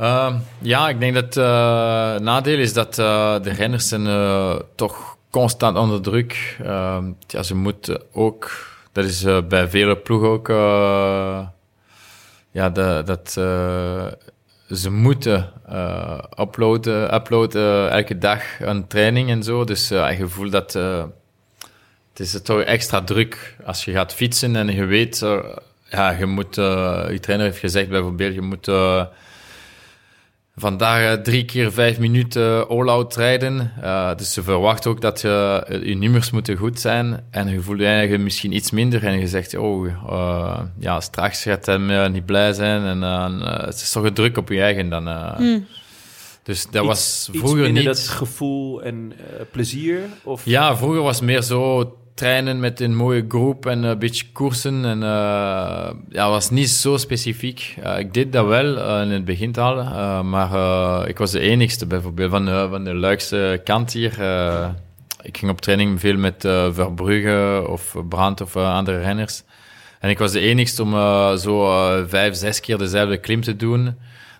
Uh, ja, ik denk dat uh, nadeel is dat de renners zijn toch constant onder druk. Ehm, ja, ze moeten ook, dat is eh, bij vele ploegen ook, eh, ja, de, dat eh, ze moeten eh, uploaden, uploaden elke dag een training en zo. Dus eh, je voelt dat eh, het is toch extra druk als je gaat fietsen en je weet, eh, ja, je moet, eh, je trainer heeft gezegd bijvoorbeeld, je moet vandaag eh, drie keer vijf minuten all-out rijden. Eh, dus ze verwachten ook dat je, eh, je nummers moeten goed zijn. En je voelt je eigenlijk misschien iets minder en je zegt, oh, eh, ja, straks gaat hij eh, niet blij zijn. En eh, het is toch een druk op je eigen dan. eh. Dus dat was Iets vroeger minder niet... dat gevoel en plezier? Of? Ja, vroeger was het meer zo trainen met een mooie groep en een beetje koersen. En eh ja, was niet zo specifiek. Eh, ik deed dat wel eh, in het begin al, maar ik was de enigste bijvoorbeeld van de, van de Luikse kant hier. Ik ging op training veel met eh, Verbrugge of Brandt of andere renners. En ik was de enigste om zo vijf, zes keer dezelfde klim te doen.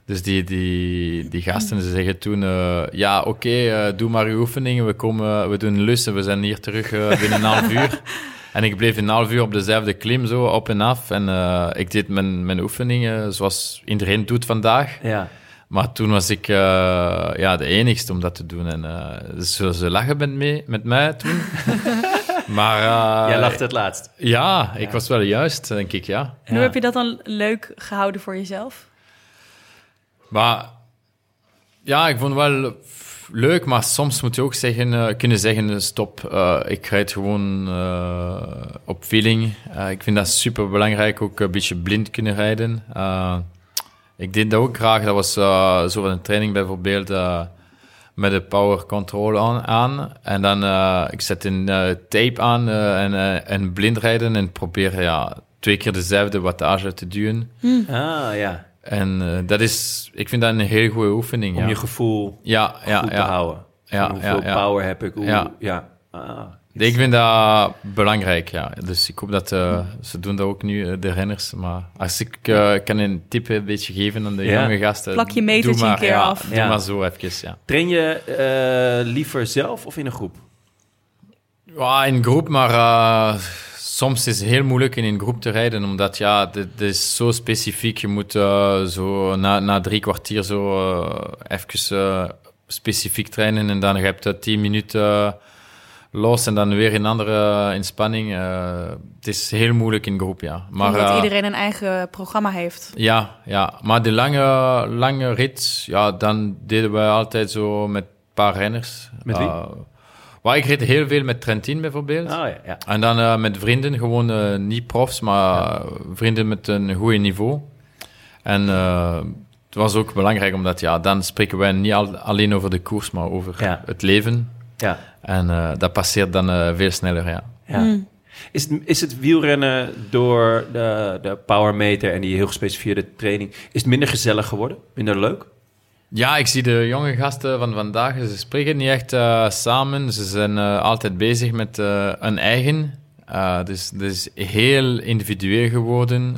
Dus die, die, die gasten ze zeggen toen, eh, ja, oké, eh, doe maar uw oefeningen. We, komen, we doen lussen, we zijn hier terug eh, binnen een half uur. En ik bleef een half uur op dezelfde klim, zo op en af. En eh, ik deed mijn, mijn oefeningen zoals iedereen doet vandaag. Ja. Maar toen was ik eh, ja, de enigste om dat te doen. En eh, ze, ze lachen met, mee, met mij toen. maar Jij lachte het laatst. ja, ik was wel juist, denk ik, ja. En hoe heb je dat dan leuk gehouden voor jezelf? Maar ja, ik vond het wel leuk, maar soms moet je ook zeggen, eh, kunnen zeggen, stop, eh, ik rijd gewoon eh, op feeling. Eh, ik vind dat super belangrijk, ook een beetje blind kunnen rijden. Eh, ik deed dat ook graag, dat was eh, zo van een training bijvoorbeeld, eh, met de power control aan, aan. en dan uh, ik zet een eh, tape aan eh, en, eh, en blind rijden en probeer ja, twee keer dezelfde wattage te duwen. Ah, ja. En eh, dat is, ik vind dat een heel goede oefening. Om ja. je gevoel ja, ja, goed te ja. houden. Ja, Van hoeveel ja, ja. power heb ik? Hoe, Ja. ja. Ah, Ik vind dat belangrijk, ja. Dus ik hoop dat eh, ze doen dat ook nu, eh, de renners. Maar als ik eh, kan een tip een beetje geven aan de Ja. jonge gasten. Plak je doe metertje maar, een keer ja, af. Doe maar zo even, ja. Train je eh, liever zelf of in een groep? Ja, in groep, maar soms is het heel moeilijk in een groep te rijden, omdat ja, dit, is zo specifiek. Je moet eh, zo na, na drie kwartier zo uh, even eh, specifiek trainen en dan heb je tien minuten eh, los en dan weer een andere inspanning. Eh, het is heel moeilijk in groep, ja. Maar, Omdat eh, iedereen een eigen programma heeft. ja, ja, maar de lange, lange rit, ja, dan deden we altijd zo met een paar renners. Met wie? Maar ik reed heel veel met Trentin bijvoorbeeld. Oh ja, ja. En dan eh, met vrienden, gewoon eh, niet profs, maar vrienden met een goed niveau. En eh, het was ook belangrijk, omdat ja, dan spreken wij niet al- alleen over de koers, maar over Ja. het leven. ja. En eh, dat passeert dan eh, veel sneller, ja. ja. Is, het, is het wielrennen door de, de powermeter en die heel gespecificeerde training... is het minder gezellig geworden? Minder leuk? Ja, ik zie de jonge gasten van vandaag, ze spreken niet echt eh, samen. Ze zijn eh, altijd bezig met eh een eigen. Dus het is heel individueel geworden.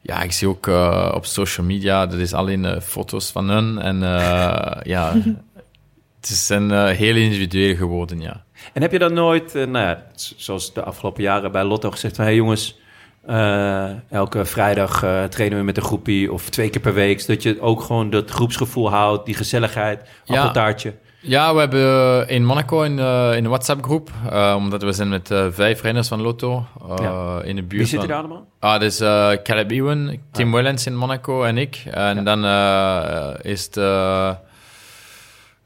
Ja, ik zie ook op social media, dat is alleen foto's van hun. En ja, het eh, heel individueel geworden, ja. En heb je dan nooit, nou ja, zoals de afgelopen jaren bij Lotto gezegd... van, hé hey jongens, eh, elke vrijdag eh, trainen we met een groepie... of twee keer per week, zodat je ook gewoon dat groepsgevoel houdt... die gezelligheid, Ja. appeltaartje. Ja, we hebben in Monaco in, eh, in een WhatsApp-groep, eh, omdat we zijn met eh, vijf renners van Lotto eh, Ja. in de buurt Wie zitten van... daar allemaal? Ah, dat is eh Caleb Ewan, Tim Wellens in Monaco en ik. En Ja. dan eh, is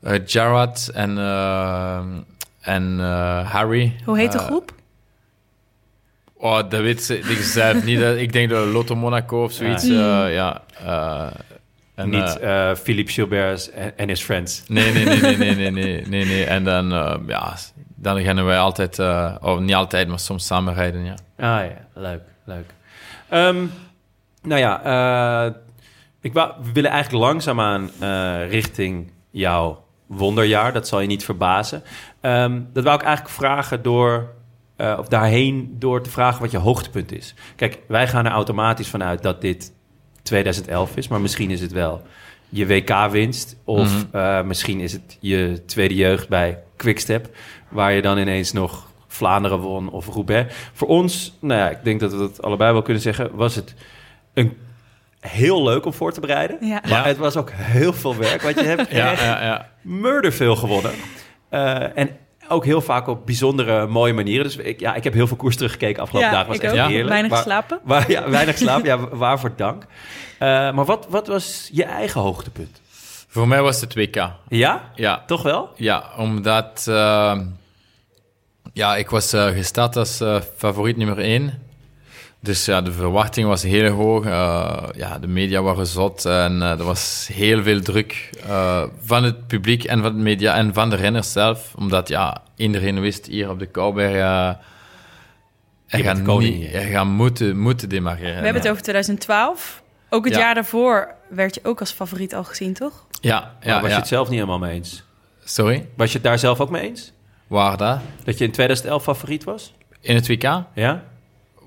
het Jarrad en, en eh, Harry. Hoe heet de groep? Oh, dat weet ze- ik zelf niet. Dat- Ik denk dat Lotto Monaco of zoiets. Ja. Ja, ja eh, en, Niet eh, eh Philippe Gilbert en, his friends. nee, nee, nee, nee, nee, nee, nee, nee, nee. En dan, eh, ja, dan gaan wij altijd, eh, of niet altijd, maar soms samen rijden, ja. Ah ja, leuk, leuk. Ehm, nou ja, eh, ik wou, we willen eigenlijk langzaamaan eh richting jouw wonderjaar. Dat zal je niet verbazen. Ehm, dat wou ik eigenlijk vragen door, eh, of daarheen door te vragen wat je hoogtepunt is. Kijk, wij gaan er automatisch vanuit dat dit 2011 is, maar misschien is het wel je WK-winst. Of Mhm. eh, misschien is het je tweede jeugd bij Quickstep. Waar je dan ineens nog Vlaanderen won of Roubaix. Voor ons, nou ja, ik denk dat we dat allebei wel kunnen zeggen... was het een heel leuk om voor te bereiden. Ja. Maar Ja. het was ook heel veel werk. Want je hebt Ja, echt ja, ja. murder veel gewonnen. Eh, en ook heel vaak op bijzondere, mooie manieren. Dus ik, ja, ik heb heel veel koers teruggekeken afgelopen Ja, dagen. was ik echt ook. heerlijk. Weinig Waar- geslapen. Waar, ja, weinig slaap. ja, waarvoor dank. Eh, maar wat, wat was je eigen hoogtepunt? Voor mij was het WK. Ja? Ja, Toch wel? Ja, omdat eh, ja, ik was eh, gestart als eh, favoriet nummer 1. Dus ja, de verwachting was heel hoog. Eh, ja, de media waren zot en eh, er was heel veel druk eh, van het publiek en van de media en van de renners zelf. Omdat ja, iedereen wist hier op de Kouwberg... eh Je er gaan, niet, er gaan moeten, moeten demareren. We hebben het over 2012. Ook het Ja. jaar daarvoor werd je ook als favoriet al gezien, toch? Ja, Ja, was ja. je het zelf niet helemaal mee eens? Sorry, Was je het daar zelf ook mee eens? waar dat? Dat je in 2011 favoriet was? In het WK? Ja?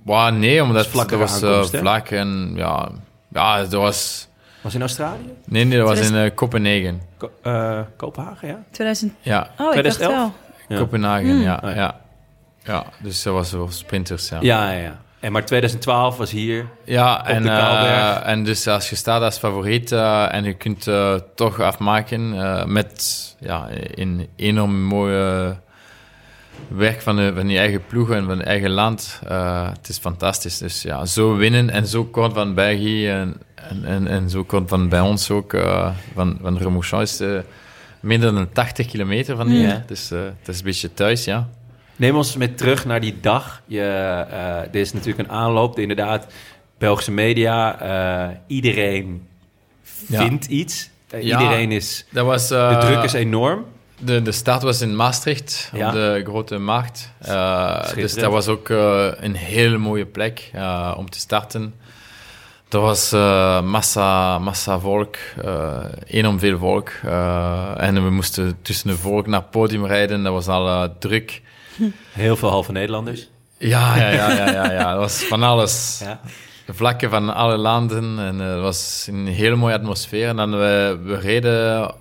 Well, nee, omdat dat was eh, vlak en ja, ja, dat was... Was in Australië? Nee, nee, dat was in eh, Kopenhagen. Ko- eh, Kopenhagen, ja? 2000... Ja, Oh, ik dacht 2011? wel. Ja. Kopenhagen, Hmm. ja, Oh, ja. ja. Ja, dus dat was voor sprinters, ja. Ja, ja, ja. En maar 2012 was hier. Ja, en, eh, en dus als je staat als favoriet eh, en je kunt toch afmaken eh, met ja, een enorm mooie werk van, de, van je eigen ploeg en van je eigen land. eh, het is fantastisch. Dus ja, zo winnen en zo kort van België en, en, en, en zo kort van bij ons ook, eh, van, van Remouchamp is eh, minder dan 80 kilometer van hier. Hè. Dus eh, het is een beetje thuis, ja. Neem ons met terug naar die dag. Je, eh, dit is natuurlijk een aanloop. Inderdaad, Belgische media. eh, iedereen Ja. vindt iets. Ja. Iedereen is... Dat was, De druk is enorm. De, de start was in Maastricht, Ja. op de grote markt. Eh, dus dat was ook eh, een hele mooie plek eh, om te starten. Er was massa, massa volk, enorm veel volk. En we moesten tussen de volk naar het podium rijden. Dat was al druk. Heel veel halve Nederlanders. Ja, ja, ja, ja, ja, ja. Dat was van alles. Ja. Vlakken van alle landen. En het was een hele mooie atmosfeer. En dan we, we reden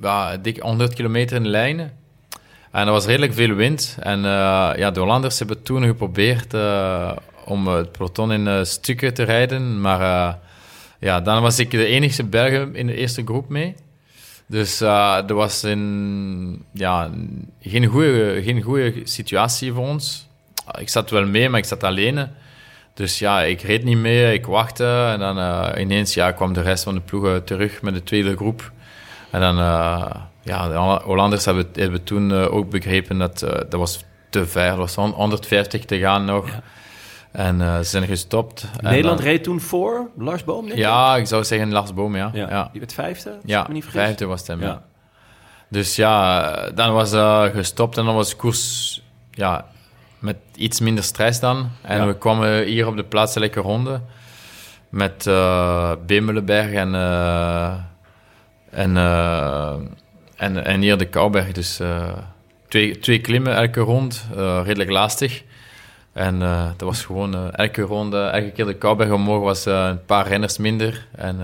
ja, dik 100 kilometer in lijnen. En er was redelijk veel wind. En eh, ja, de Hollanders hebben toen geprobeerd eh, om het peloton in eh, stukken te rijden. Maar ja, dan was ik de enige Belgen in de eerste groep mee. Dus eh er was een, ja, geen goede geen goede situatie voor ons. Ik zat wel mee, maar ik zat alleen. Dus ja, ik reed niet mee, ik wachtte. En dan ineens ja, kwam de rest van de ploegen terug met de tweede groep. En dan, eh, ja, de Holla- Hollanders hebben, hebben toen eh, ook begrepen dat eh, dat was te ver. Er was hon- 150 te gaan nog. En ze zijn gestopt. Nederland dan- reed toen voor Lars Boom, denk? Ja, ik zou zeggen Lars Boom, ja. ja. ja. Die werd vijfde, Ja, ik me niet vijfde was het hem, ja. Dus ja, dan was eh gestopt en dan was de koers ja, met iets minder stress dan. En we kwamen hier op de plaatselijke ronde met eh Bemelenberg en, en, eh, en, en hier de Kouberg. Dus eh, twee, twee klimmen elke rond, eh, redelijk lastig. En dat was gewoon elke ronde, elke keer de Kouberg omhoog was een paar renners minder. En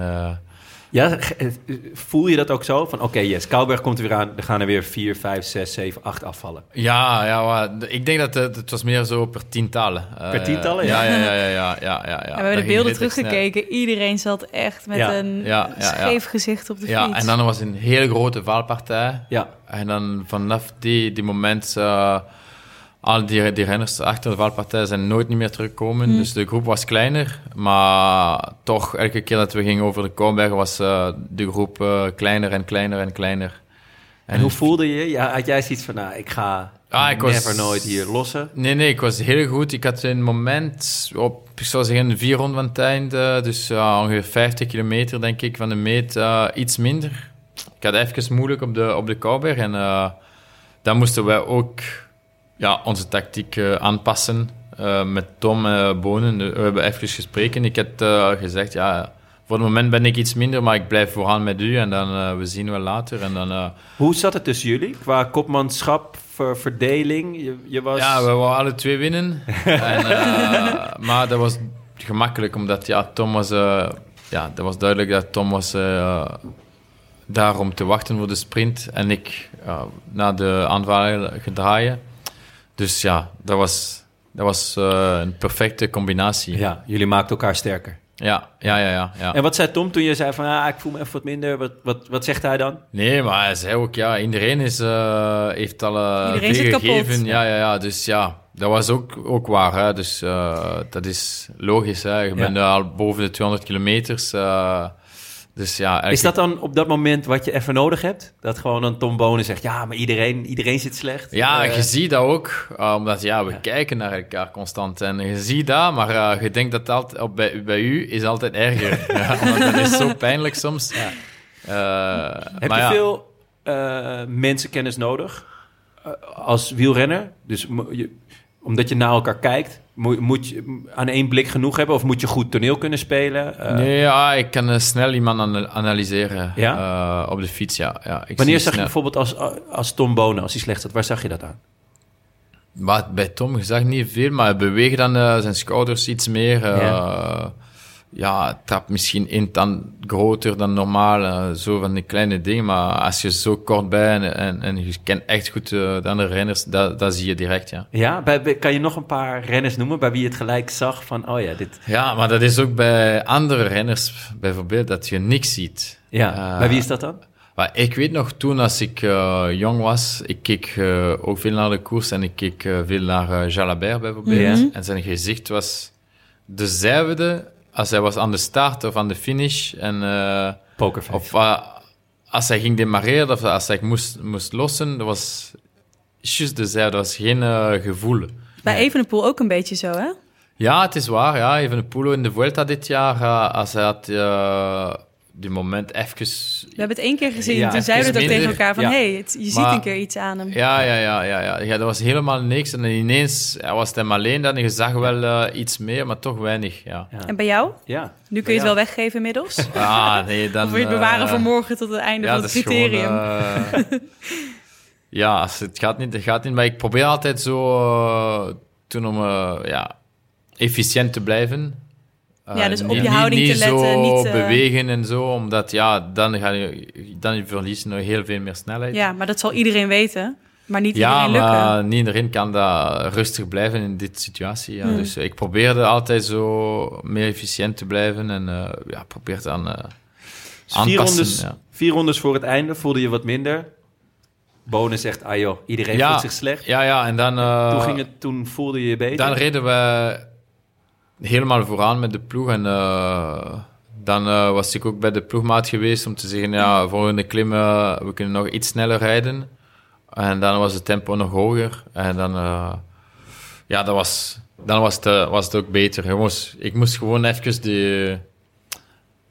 Ja, eh, voel je dat ook zo? Van oké, yes, Kouwberg komt er weer aan. Er gaan er weer vier, vijf, zes, zeven, acht afvallen. Ja, ja maar ik denk dat het, het was meer zo per tientallen. Eh, Per tientallen, ja? ja? Ja, ja, ja, ja, ja, ja, ja. en we hebben de beelden teruggekeken. Iedereen zat echt met Ja. een Ja, ja, ja. scheef gezicht op de Ja, fiets. en dan was een hele grote valpartij. Ja, En dan vanaf die, die moment, eh al die, die renners achter de valpartij zijn nooit niet meer teruggekomen. Hmm. Dus de groep was kleiner, maar toch elke keer dat we gingen over de Kouwberg was eh, de groep eh, kleiner en kleiner en kleiner. en hoe voelde je? Ja, had jij zoiets van, nou, ik ga Ah, ik was- never nooit hier lossen? Nee, nee, ik was heel goed. Ik had een moment op, ik zou zeggen, vier ronden van het einde. Dus ja, ongeveer 50 kilometer, denk ik, van de meet. eh, iets minder. Ik had even moeilijk op de, op de Kouwberg. En eh, dan moesten wij ook ja, onze tactiek eh, aanpassen. eh, met Tom eh Bonen. We hebben even gesproken. Ik had eh, gezegd, ja, voor het moment ben ik iets minder, maar ik blijf vooraan met u. En dan eh, we zien wel later. En dan... eh, Hoe zat het tussen jullie? Qua kopmanschap, ver- verdeling? Je, je was... Ja, we wouden alle twee winnen. en, eh, maar dat was gemakkelijk, omdat ja, Tom was eh, ja, dat was duidelijk dat Tom was eh, daar om te wachten voor de sprint en ik naar de aanval gedraaien. Dus ja, dat was, dat was uh, een perfecte combinatie. Ja, jullie maakten elkaar sterker. Ja, ja, ja, ja, ja. En wat zei Tom toen je zei van, ah, ik voel me even wat minder? Wat, wat, wat zegt hij dan? Nee, maar hij zei ook, ja, iedereen is, uh, heeft al uh, Iedereen zit gegeven. kapot. Ja, ja, ja, dus ja, dat was ook, ook waar. Hè. Dus uh, dat is logisch. Hè. Je Ja. bent al boven de 200 kilometers. uh, dus ja, Is dat dan op dat moment wat je even nodig hebt? Dat gewoon een Tom Bonen zegt, ja, maar iedereen, iedereen zit slecht. Ja, Eh, je ziet dat ook, uh, omdat ja, we kijken naar elkaar constant. En je ziet dat, maar uh, je denkt dat altijd, op, bij, bij u is altijd erger. ja, want dat is zo pijnlijk soms. Ja. Uh, Heb maar je veel eh, mensenkennis nodig eh, als wielrenner? Dus je, omdat je naar elkaar kijkt, moet, moet je aan één blik genoeg hebben? Of moet je goed toneel kunnen spelen? Eh, Nee, ja, ik kan uh, snel iemand ana- analyseren Ja? uh, op de fiets, ja. ja ik Wanneer zag je bijvoorbeeld als, als Tom Bonen, als hij slecht zat, waar zag je dat aan? Maar bij Tom, zag niet veel, maar hij beweegt dan zijn schouders iets meer. Ja. Ja. trapt misschien één tand groter dan normaal. Uh, zo van die kleine dingen. Maar als je zo kort bent en, en, en je kent echt goed uh, de andere renners, dat, dat zie je direct, ja. Ja, bij, kan je nog een paar renners noemen bij wie je het gelijk zag van, oh ja, dit... Ja, maar dat is ook bij andere renners bijvoorbeeld dat je niks ziet. Ja, Eh, bij wie is dat dan? Maar ik weet nog, toen als ik uh, jong was, ik keek uh, ook veel naar de koers en ik keek uh, veel naar uh, Jalabert bijvoorbeeld. Ja. En zijn gezicht was dezelfde als hij was aan de start of aan de finish. En, uh, Pokerface. of uh, als hij ging demareren of als hij moest, moest lossen, dat was juist dezelfde. Dat was geen uh, gevoel. Bij Evenepoel ook een beetje zo, hè? Ja, het is waar. Ja. Even Pulo in de Vuelta dit jaar, uh, als hij had uh, die moment even... We hebben het één keer gezien. Ja, Toen zeiden we dat tegen elkaar van... Ja. hé, hey, je ziet een keer iets aan hem. Ja, ja, ja, ja, ja. ja. Dat was helemaal niks. En ineens hij was het hem alleen dan. Je zag wel uh, iets meer, maar toch weinig. Ja. Ja. En bij jou? Ja. Nu kun je het wel weggeven inmiddels? Ah, nee, dan. of wil je het bewaren eh, voor morgen tot het einde ja, van het is gewoon, criterium? eh, ja, als het gaat niet, het gaat niet. Maar ik probeer altijd zo uh, toen om uh, ja, efficiënt te blijven. Uh, Ja, dus op niet- je houding niet, te letten, Niet zo niet, uh, bewegen en zo, omdat ja, dan ga je, dan verlies je nog heel veel meer snelheid. ja, maar dat zal iedereen weten. Maar niet Ja, iedereen lukken. maar niet iedereen kan dat rustig blijven in dit situatie. Ja. Hmm. Dus ik probeerde altijd zo meer efficiënt te blijven en uh, ja, probeer dan uh, vier, ja. vier rondes voor het einde voelde je wat minder. Bonen zegt, ah joh, iedereen Ja. voelt zich slecht. ja, ja, en dan, uh, toen, ging het, toen voelde je je beter. dan reden we helemaal vooraan met de ploeg en uh, dan uh, was ik ook bij de ploegmaat geweest om te zeggen, ja, volgende klim, uh, we kunnen nog iets sneller rijden. En dan was het tempo nog hoger. En dan, ja, dat was, dan was, het, was het ook beter. Ik moest, ik moest gewoon even de,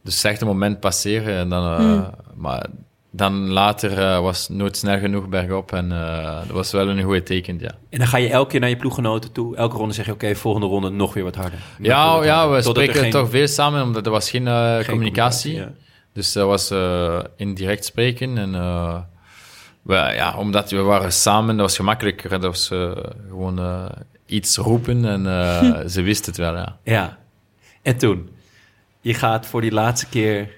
de slechte moment passeren. En dan, Hmm. Maar dan later uh, was het nooit snel genoeg bergop. En uh, dat was wel een goede teken, ja. En dan ga je elke keer naar je ploeggenoten toe. Elke ronde zeg je, oké, volgende ronde nog weer wat harder. Nog Ja, wat ja we Totdat er spreken geen- toch veel samen, omdat er was geen, uh, geen communicatie. ja. Dus dat was indirect spreken. En we, ja, omdat we waren samen, dat was gemakkelijker. Dat was gewoon iets roepen en ze wisten het wel, ja. Ja. En toen? Je gaat voor die laatste keer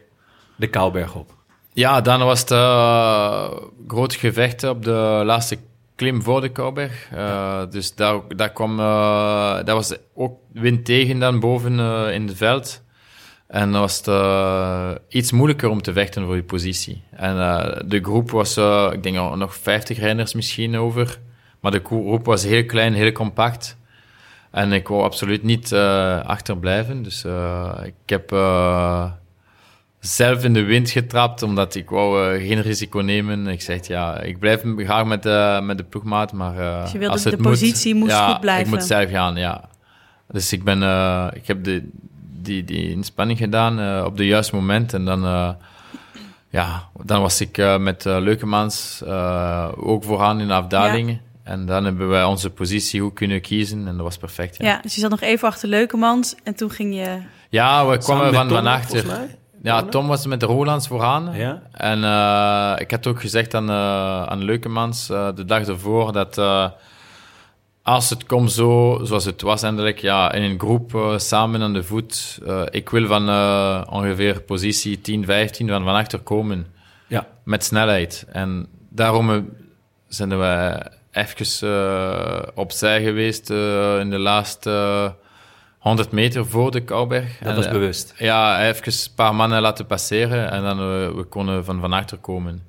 de Kouwberg op. Ja, dan was het uh, groot gevecht op de laatste klim voor de Kouwberg. Uh, dus daar, daar kwam, uh, dat was ook wind tegen dan boven in het veld. En dan was het iets moeilijker om te vechten voor die positie. En de groep was, ik denk nog 50 renners misschien over. Maar de groep was heel klein, heel compact. En ik wou absoluut niet achterblijven. Dus ik heb zelf in de wind getrapt, omdat ik wou uh, geen risico nemen. Ik zeg, ja, ik blijf graag met de, met de ploegmaat, maar uh, Dus je wilde als de het positie moet, moest ja, goed blijven. ik moet zelf gaan, ja. Dus ik ben, uh, ik heb de, die, die inspanning gedaan uh, op het juiste moment en dan, uh, ja, dan was ik uh, met uh, Leukemans uh, ook vooraan in de afdaling. Ja. En dan hebben wij onze positie goed kunnen kiezen en dat was perfect. Ja, Ja, dus je zat nog even achter Leukemans en toen ging je... ja we kwamen van, van achter. Ja, Tom? Was met de Rolands vooraan. Ja. En uh, ik had ook gezegd aan, uh, aan Leukemans uh, de dag ervoor dat, als het komt zo, zoals het was eindelijk, ja, in een groep eh, samen aan de voet. eh, ik wil van eh, ongeveer positie 10, 15 van van achter komen Ja. met snelheid. En daarom eh, zijn we even eh, opzij geweest eh, in de laatste eh, 100 meter voor de Kouberg. Dat was eh, bewust. ja, even een paar mannen laten passeren en dan eh, we konden van van achter komen.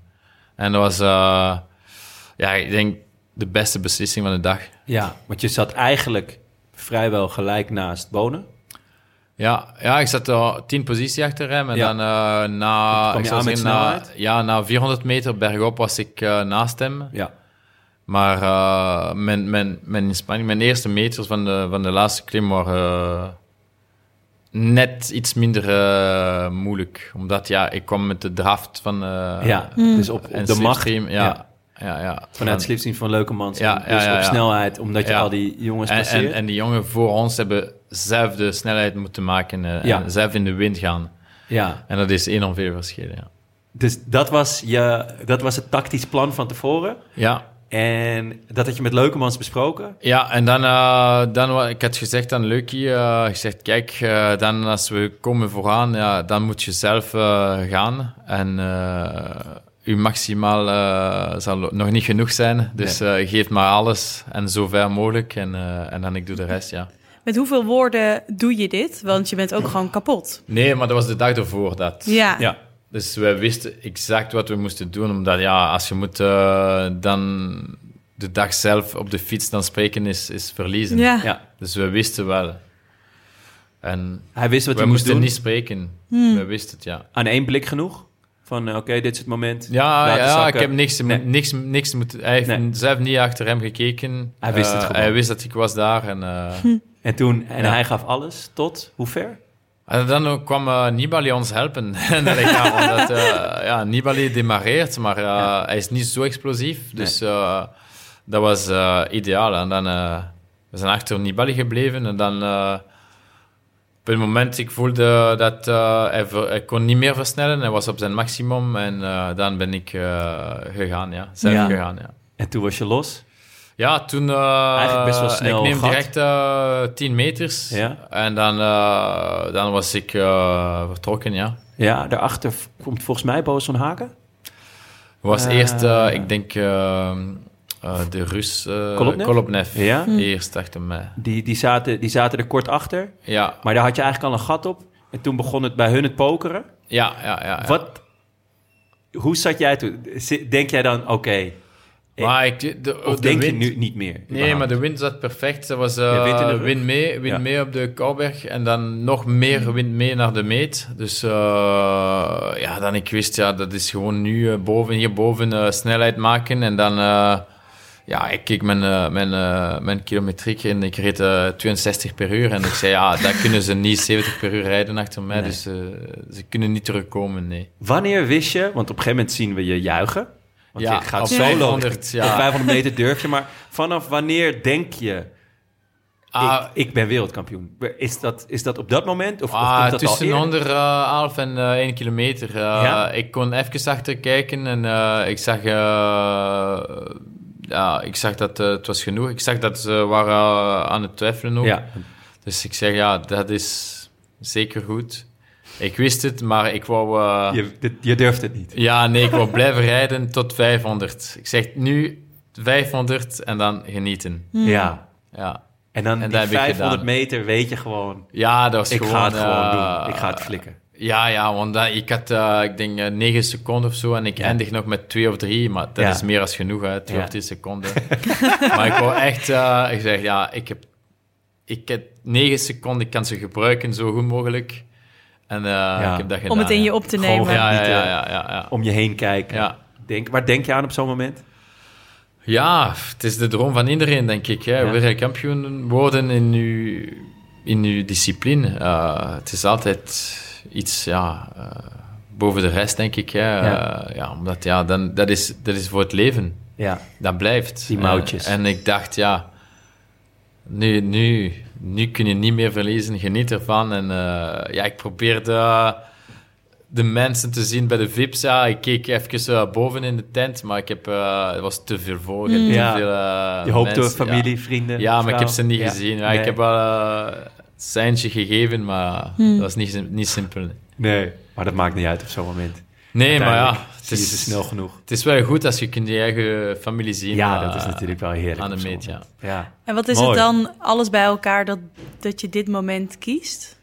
En dat was, eh, ja, ik denk de beste beslissing van de dag. Ja, want je zat eigenlijk vrijwel gelijk naast Bonen. Ja, ja ik zat er tien positie achter hem en Ja. dan eh, na, ik zeggen, na, ja, na 400 meter bergop was ik naast hem. Ja. Maar eh, mijn, mijn, mijn inspanning, mijn eerste meters van de, van de laatste klim waren eh, net iets minder eh, moeilijk. Omdat ja, ik kwam met de draft van eh ja, dus op, de macht. slipstream, Ja, ja, ja. Vanuit het slipstream van Leukemans. Ja, en dus ja, ja, op ja. snelheid, omdat je Ja. al die jongens En, passeert. en, en die jongen voor ons hebben zelf de snelheid moeten maken Ja. en zelf in de wind gaan. ja. En dat is enorm veel verschil, ja. Dus dat was, je, dat was het tactisch plan van tevoren. Ja, En dat had je met Leukemans besproken. Ja, en dan, eh, dan ik had gezegd aan Leukie, eh gezegd, kijk, eh, dan als we komen vooraan, ja, dan moet je zelf eh, gaan. En eh uw maximaal eh, zal nog niet genoeg zijn, dus eh, geef maar alles en zo ver mogelijk. En, eh, en dan ik doe de rest, ja. Met hoeveel woorden doe je dit? Want je bent ook gewoon kapot. Nee, maar dat was de dag ervoor dat. Ja. Ja. Dus wij wisten exact wat we moesten doen, omdat ja, als je moet eh, dan de dag zelf op de fiets dan spreken is, is verliezen. Ja. ja. Dus we wisten wel. En Hij wist wat we hij moest moesten doen. niet spreken. We wisten het, ja. Aan één blik genoeg? Van, eh, oké, dit is het moment. Ja, Laten ja zakken. ik heb niks, Nee. niks, niks moeten... Hij heeft Nee. zelf niet achter hem gekeken. Hij wist het Eh. Hij wist dat ik was daar. En, eh, En toen, en Ja. hij gaf alles tot hoe ver? En dan kwam eh, Nibali ons helpen. en dat ja, eh, ja, Nibali demareert, maar eh, hij is niet zo explosief. Dus dat was ideaal. En dan we zijn achter Nibali gebleven. En dan... op het moment ik voelde dat hij, kon niet meer versnellen. Hij was op zijn maximum. En dan ben ik gegaan, ja. Zelf Ja. gegaan, ja. En toen was je los. Ja, toen... eh, Eigenlijk best wel snel Ik neem gat. direct eh 10 meters. Ja. En dan, eh, dan was ik eh, vertrokken, ja. Ja, daarachter komt volgens mij Boas van Haken. Was eerst, eh, ik denk, de Rus... eh Kolobnev? Kolobnev. Ja. Eerst achter mij. Die, die, zaten, die zaten er kort achter. Ja, Maar daar had je eigenlijk al een gat op. En toen begon het bij hun het pokeren. ja, ja. ja, ja. Wat, hoe zat jij toen? Denk jij dan, oké, Maar ik, de, of de denk wind, je nu niet meer? Nee, überhaupt? maar de wind zat perfect. Er was Ja, wind in de rug? wind mee, wind Ja. mee op de Kouberg en dan nog meer wind mee naar de meet. Dus eh, ja, dan ik wist, ja, dat is gewoon nu eh, boven, hierboven snelheid maken en dan... ja, ik keek mijn, mijn, mijn kilometriek en ik reed eh, 62 per uur. En ik zei, ja, dat kunnen ze niet 70 per uur rijden achter mij. Nee. Dus ze kunnen niet terugkomen, nee. Wanneer wist je, want op een gegeven moment zien we je juichen. Want Ja, je gaat solo. 500, ja. Op 500 meter durf je, maar vanaf wanneer denk je, Ah, ik, ik ben wereldkampioen? Is dat, is dat op dat moment? Of, of komt dat al tussen eerder? anderhalf en eh 1 kilometer. Eh, Ja? Ik kon even achter kijken en eh, ik zag... eh, ja, ik zag dat eh, het was genoeg. Ik zag dat ze waren eh, aan het twijfelen ook. Ja, Dus ik zeg, ja, dat is zeker goed. Ik wist het, maar ik wou... eh, je, dit- je durft het niet. Ja, nee, ik wou blijven rijden tot 500. Ik zeg nu 500 en dan genieten. Ja. Ja, En dan En die dat heb ik 500 gedaan. meter weet je gewoon, ja dat was ik gewoon... ga het gewoon eh, doen. Ik ga het flikken. Ja, ja, want dat, ik had, eh, ik denk, eh, 9 seconden of zo en ik Ja. eindig nog met 2 of 3, maar dat Ja. is meer als genoeg, hè, 2 Ja. of 3 seconden. maar ik wou echt, eh, ik zeg, ja, ik heb, ik heb 9 seconden, ik kan ze gebruiken zo goed mogelijk. En eh, ik heb dat gedaan. Om het in je op te Gewoon nemen. Ja, ja, genieten. ja, ja, ja, ja. Om je heen kijken. Ja. Denk, waar denk je aan op zo'n moment? Ja, het is de droom van iedereen, denk ik. Hè. Ja. Wereldkampioen worden in uw, in uw discipline. Eh, het is altijd iets ja, eh, boven de rest, denk ik. Hè. Ja. Ja, omdat ja, dan, dat, is, dat is voor het leven. Ja. Dat blijft. Die mouwtjes. En, en ik dacht, ja, nu, nu, nu kun je niet meer verliezen. Geniet ervan. En eh, ja, ik probeerde de mensen te zien bij de VIP's. Ja, ik keek even uh, boven in de tent, maar ik heb, uh, het was te veel voor. Mm. Ja. uh, Je hoopt door mensen, familie, ja. vrienden. Ja, maar ik heb ze niet Ja. gezien. Ja, Nee. Ik heb wel uh, een seintje gegeven, maar dat was niet, niet simpel. Nee, maar dat maakt niet uit op zo'n moment. Nee, maar ja, zie je is, ze snel genoeg. het is wel goed als je kunt je eigen familie zien. Ja, eh, dat is natuurlijk wel heerlijk. aan de meet, ja. En wat is Mooi. het dan, alles bij elkaar, dat, dat je dit moment kiest?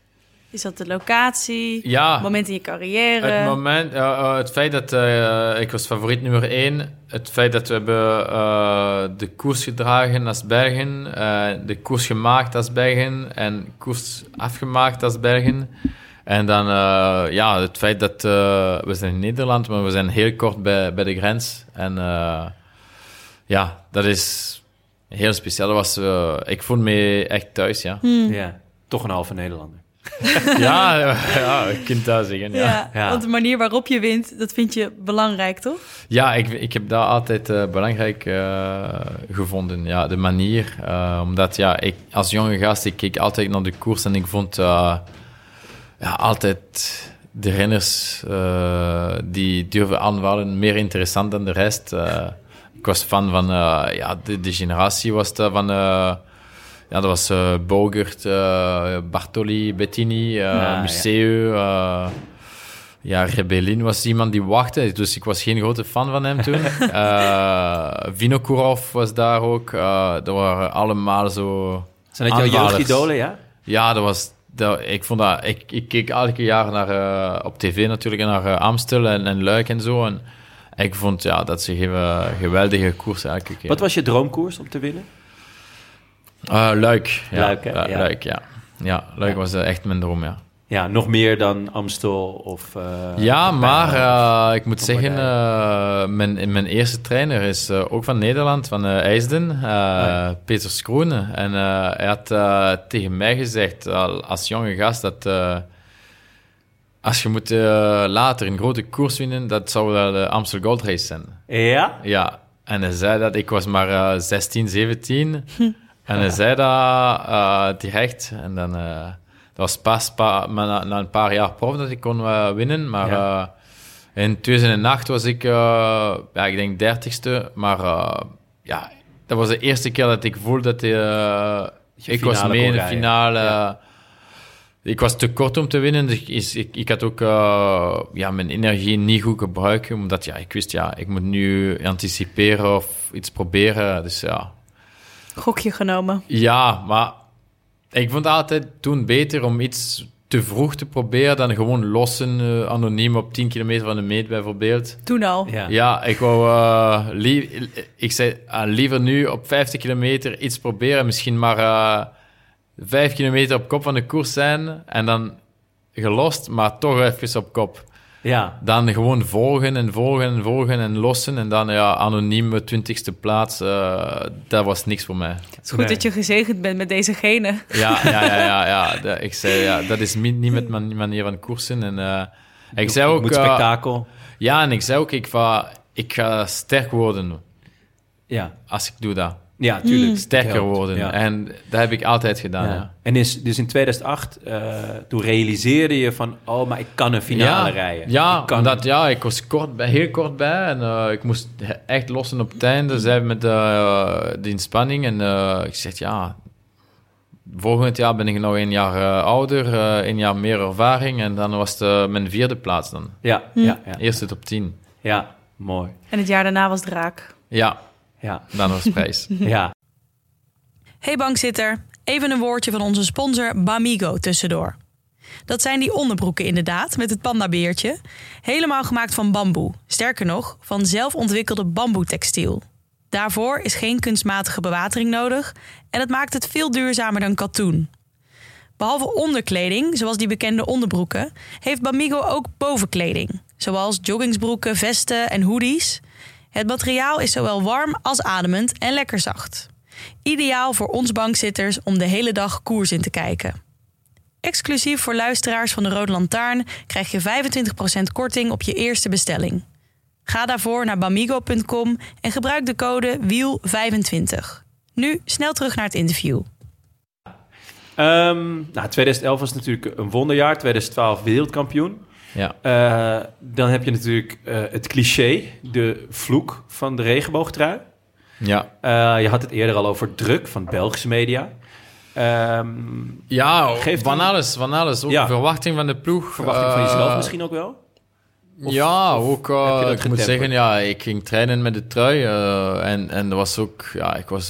Is dat de locatie? Ja. Het moment in je carrière? Het moment, eh, eh, het feit dat eh, ik was favoriet nummer één, het feit dat we hebben eh, de koers gedragen als Belgen, eh, de koers gemaakt als Belgen en koers afgemaakt als Belgen. En dan eh, ja, het feit dat eh, we zijn in Nederland, maar we zijn heel kort bij, bij de grens. En eh, ja, dat is heel speciaal. Dat was, ik voel me echt thuis, ja. ja. Toch een halve Nederlander. ja, ja, je kunt dat zeggen. Ja. ja, Ja. want de manier waarop je wint, dat vind je belangrijk, toch? Ja, ik, ik heb dat altijd eh, belangrijk eh, gevonden. Ja, de manier. eh, omdat ja, ik, als jonge gast, ik keek altijd naar de koers en ik vond eh, ja, altijd de renners eh, die durven aanvallen meer interessant dan de rest. Eh, ik was fan van eh, ja, de, de generatie was dat van... ja, dat was Bogert, Bartoli, Bettini, ja. Museu. eh, ja, Rebellin was iemand die wachtte, dus ik was geen grote fan van hem toen. Vinokourov was daar ook. Dat waren allemaal zo... Zijn dat jouw jeugdidolen, ja? Ja, dat was... Dat, ik, vond dat, ik, ik keek elke jaar naar, eh, op tv natuurlijk naar eh, Amstel en, en Luik en zo. En ik vond ja, dat ze geven geweldige koers elke keer. Wat was je droomkoers om te winnen? Eh, Luik. Ja, Luik, hè? Ja, Ja. Luik, ja. Ja, Luik Ja. was echt mijn droom, ja. Ja, nog meer dan Amstel of... eh, Ja, maar eh, ik moet zeggen, eh, mijn, mijn eerste trainer is ook van Nederland, van IJsden, ja. Peter Skroene. En hij had tegen mij gezegd, al als jonge gast, dat als je moet later een grote koers winnen, dat zou wel de Amstel Gold Race zijn. Ja? Ja, en hij zei dat, ik was maar eh 16, 17. en hij zei dat direct. En dan, was pas pa- maar na, na een paar jaar prof dat ik kon eh, winnen. Maar Ja. eh, in 2008 was ik, eh, ja, ik denk dertigste. Maar eh, ja, dat was de eerste keer dat ik voelde dat eh, ik was mee in de finale. Ja. Ik was te kort om te winnen, dus ik, ik, ik had ook eh, ja, mijn energie niet goed gebruiken, omdat ja, ik wist, ja, ik moet nu anticiperen of iets proberen. Dus ja, Gokje genomen. ja maar ik vond het altijd toen beter om iets te vroeg te proberen dan gewoon lossen, eh, anoniem op 10 kilometer van de meet bijvoorbeeld. Toen al. Ja. Ja, ik wou eh, lie- ik zei ah, liever nu op 50 kilometer iets proberen, misschien maar eh 5 kilometer op kop van de koers zijn en dan gelost, maar toch even op kop. Ja. Dan gewoon volgen en volgen en volgen en lossen en dan ja, anonieme 20ste plaats, eh, dat was niks voor mij. Het is goed Nee. dat je gezegend bent met deze genen. Ja, ja, ja, ja, ik zei ja, dat is niet met mijn manier van koersen. En, eh, ik zei ook, Moet eh, spektakel. ja, en ik zei ook, ik ga, ik ga sterk worden Ja. als ik doe dat. Ja, tuurlijk. sterker Helpt. worden. Ja. En dat heb ik altijd gedaan, Ja. ja. En is, dus in 2008, eh, toen realiseerde je van... oh, maar ik kan een finale ja, rijden. Ja, ik kan omdat ja, ik was kort bij, heel kort bij en eh, ik moest echt lossen op het einde. Zij met eh, de inspanning en eh, ik zeg ja, volgend jaar ben ik nog een jaar eh, ouder, eh, een jaar meer ervaring en dan was het mijn vierde plaats dan. Ja, ja, ja. Eerste top 10. Ja, mooi. En het jaar daarna was draak. Ja, Ja, dan was prijs. ja. Hey bankzitter, even een woordje van onze sponsor Bamigo tussendoor. Dat zijn die onderbroeken inderdaad, met het pandabeertje. Helemaal gemaakt van bamboe. Sterker nog, van zelfontwikkelde bamboetextiel. Daarvoor is geen kunstmatige bewatering nodig en het maakt het veel duurzamer dan katoen. Behalve onderkleding, zoals die bekende onderbroeken, heeft Bamigo ook bovenkleding, zoals joggingsbroeken, vesten en hoodies. Het materiaal is zowel warm als ademend en lekker zacht. Ideaal voor ons bankzitters om de hele dag koers in te kijken. Exclusief voor luisteraars van de Rode Lantaarn krijg je 25% korting op je eerste bestelling. Ga daarvoor naar bamigo.com en gebruik de code WIEL25. Nu snel terug naar het interview. Ehm, nou, 2011 was natuurlijk een wonderjaar. 2012 wereldkampioen. Ja. Eh, dan heb je natuurlijk eh, het cliché, de vloek van de regenboogtrui. Ja. Eh, je had het eerder al over druk van Belgische media. Ehm, Ja, Geeft van alles, van alles. Ook Ja. verwachting van de ploeg. verwachting van jezelf misschien ook wel? Of- ja, of ook. ik moet zeggen, ja, ik ging trainen met de trui. eh, en, en dat was ook, ja, ik was.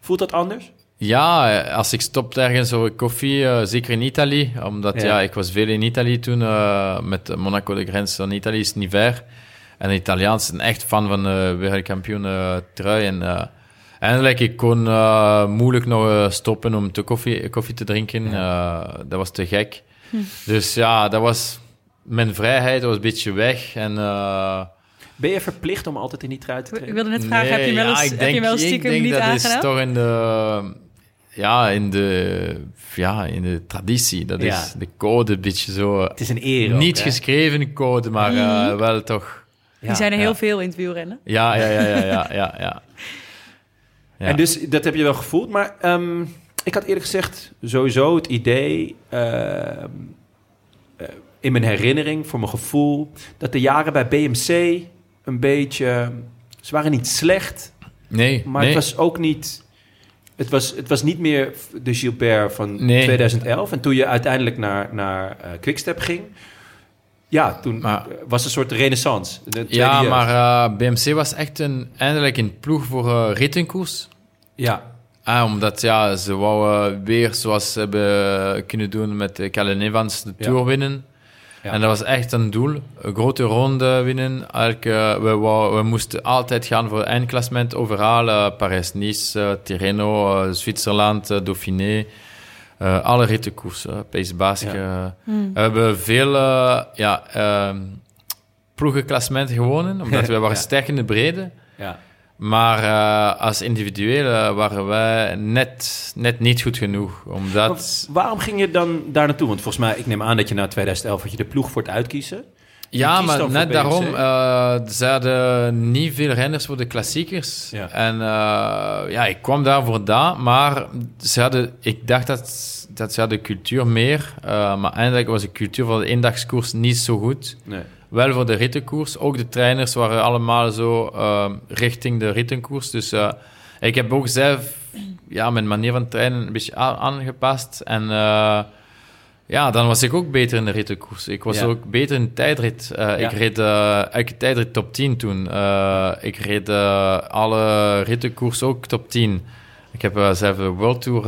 Voelt dat anders? Ja, als ik stopte ergens voor koffie, eh, zeker in Italië, omdat Ja. ja. ik was veel in Italië toen, eh, met Monaco de grens van Italië is niet ver. En de Italiaans zijn echt fan van de wereldkampioen eh, trui. En eh, eindelijk, ik kon eh, moeilijk nog eh, stoppen om te koffie, koffie te drinken. Eh, dat was te gek. Dus ja, dat was... Mijn vrijheid was een beetje weg. En, eh, Ben je verplicht om altijd in die trui te Ik trainen? wilde net vragen, heb je wel ja, eens, ik heb je wel ik stiekem denk niet dat aangedaan? is toch in de, ja, in de, ja, in de traditie. Dat Ja. is de code, een beetje zo. Het is een eer Niet geschreven code, maar eh, wel toch. Die zijn er heel ja. veel in het wielrennen. Ja, ja, ja, ja, ja, ja. ja. Ja. En dus dat heb je wel gevoeld. Maar ehm, ik had eerlijk gezegd sowieso het idee... ehm, eh, in mijn herinnering, voor mijn gevoel... dat de jaren bij BMC een beetje... Ze waren niet slecht, nee, maar nee. het was ook niet... Het was, het was niet meer de Gilbert van Nee. 2011. En toen je uiteindelijk naar, naar eh, Quickstep ging... Ja, toen Maar- was een soort renaissance. Ja, maar eh, BMC was echt een, eindelijk een ploeg voor eh rittenkoers. Ja, Ah, omdat ja, ze wouden weer, zoals ze hebben kunnen doen met uh, Calvin Evans, de Ja. Tour winnen. En dat was echt een doel. Een grote ronde winnen. Elke, we, we moesten altijd gaan voor eindklassement overal. eh, Parijs-Nice, eh, Tirreno, eh, Zwitserland, Dauphiné. Eh, alle rittenkoers, uh, Pace Basque. Ja. eh. We hebben veel ja, ehm, ploegenklassementen gewonnen, omdat we waren Ja. sterk in de brede. ja. Maar eh, als individuele waren wij net, net niet goed genoeg. Omdat... Waarom ging je dan daar naartoe? Want volgens mij, ik neem aan dat je na 2011 had je de ploeg voor het uitkiezen. Ja, maar net daarom, eh ze hadden niet veel renners voor de klassiekers. Ja. En eh, ja, ik kwam daar voor dat, maar ze hadden, ik dacht dat, dat ze hadden cultuur meer, eh, maar eindelijk was de cultuur van de eendagskoers niet zo goed. Nee. Wel voor de rittenkoers. Ook de trainers waren allemaal zo eh, richting de rittenkoers. Dus eh, ik heb ook zelf ja, mijn manier van trainen een beetje aangepast. En eh, ja, dan was ik ook beter in de rittenkoers. Ik was Ja. ook beter in de tijdrit. Eh, Ja. Ik reed elke tijdrit top 10 toen. Ik reed alle rittenkoers ook top 10. Ik heb zelf de World Tour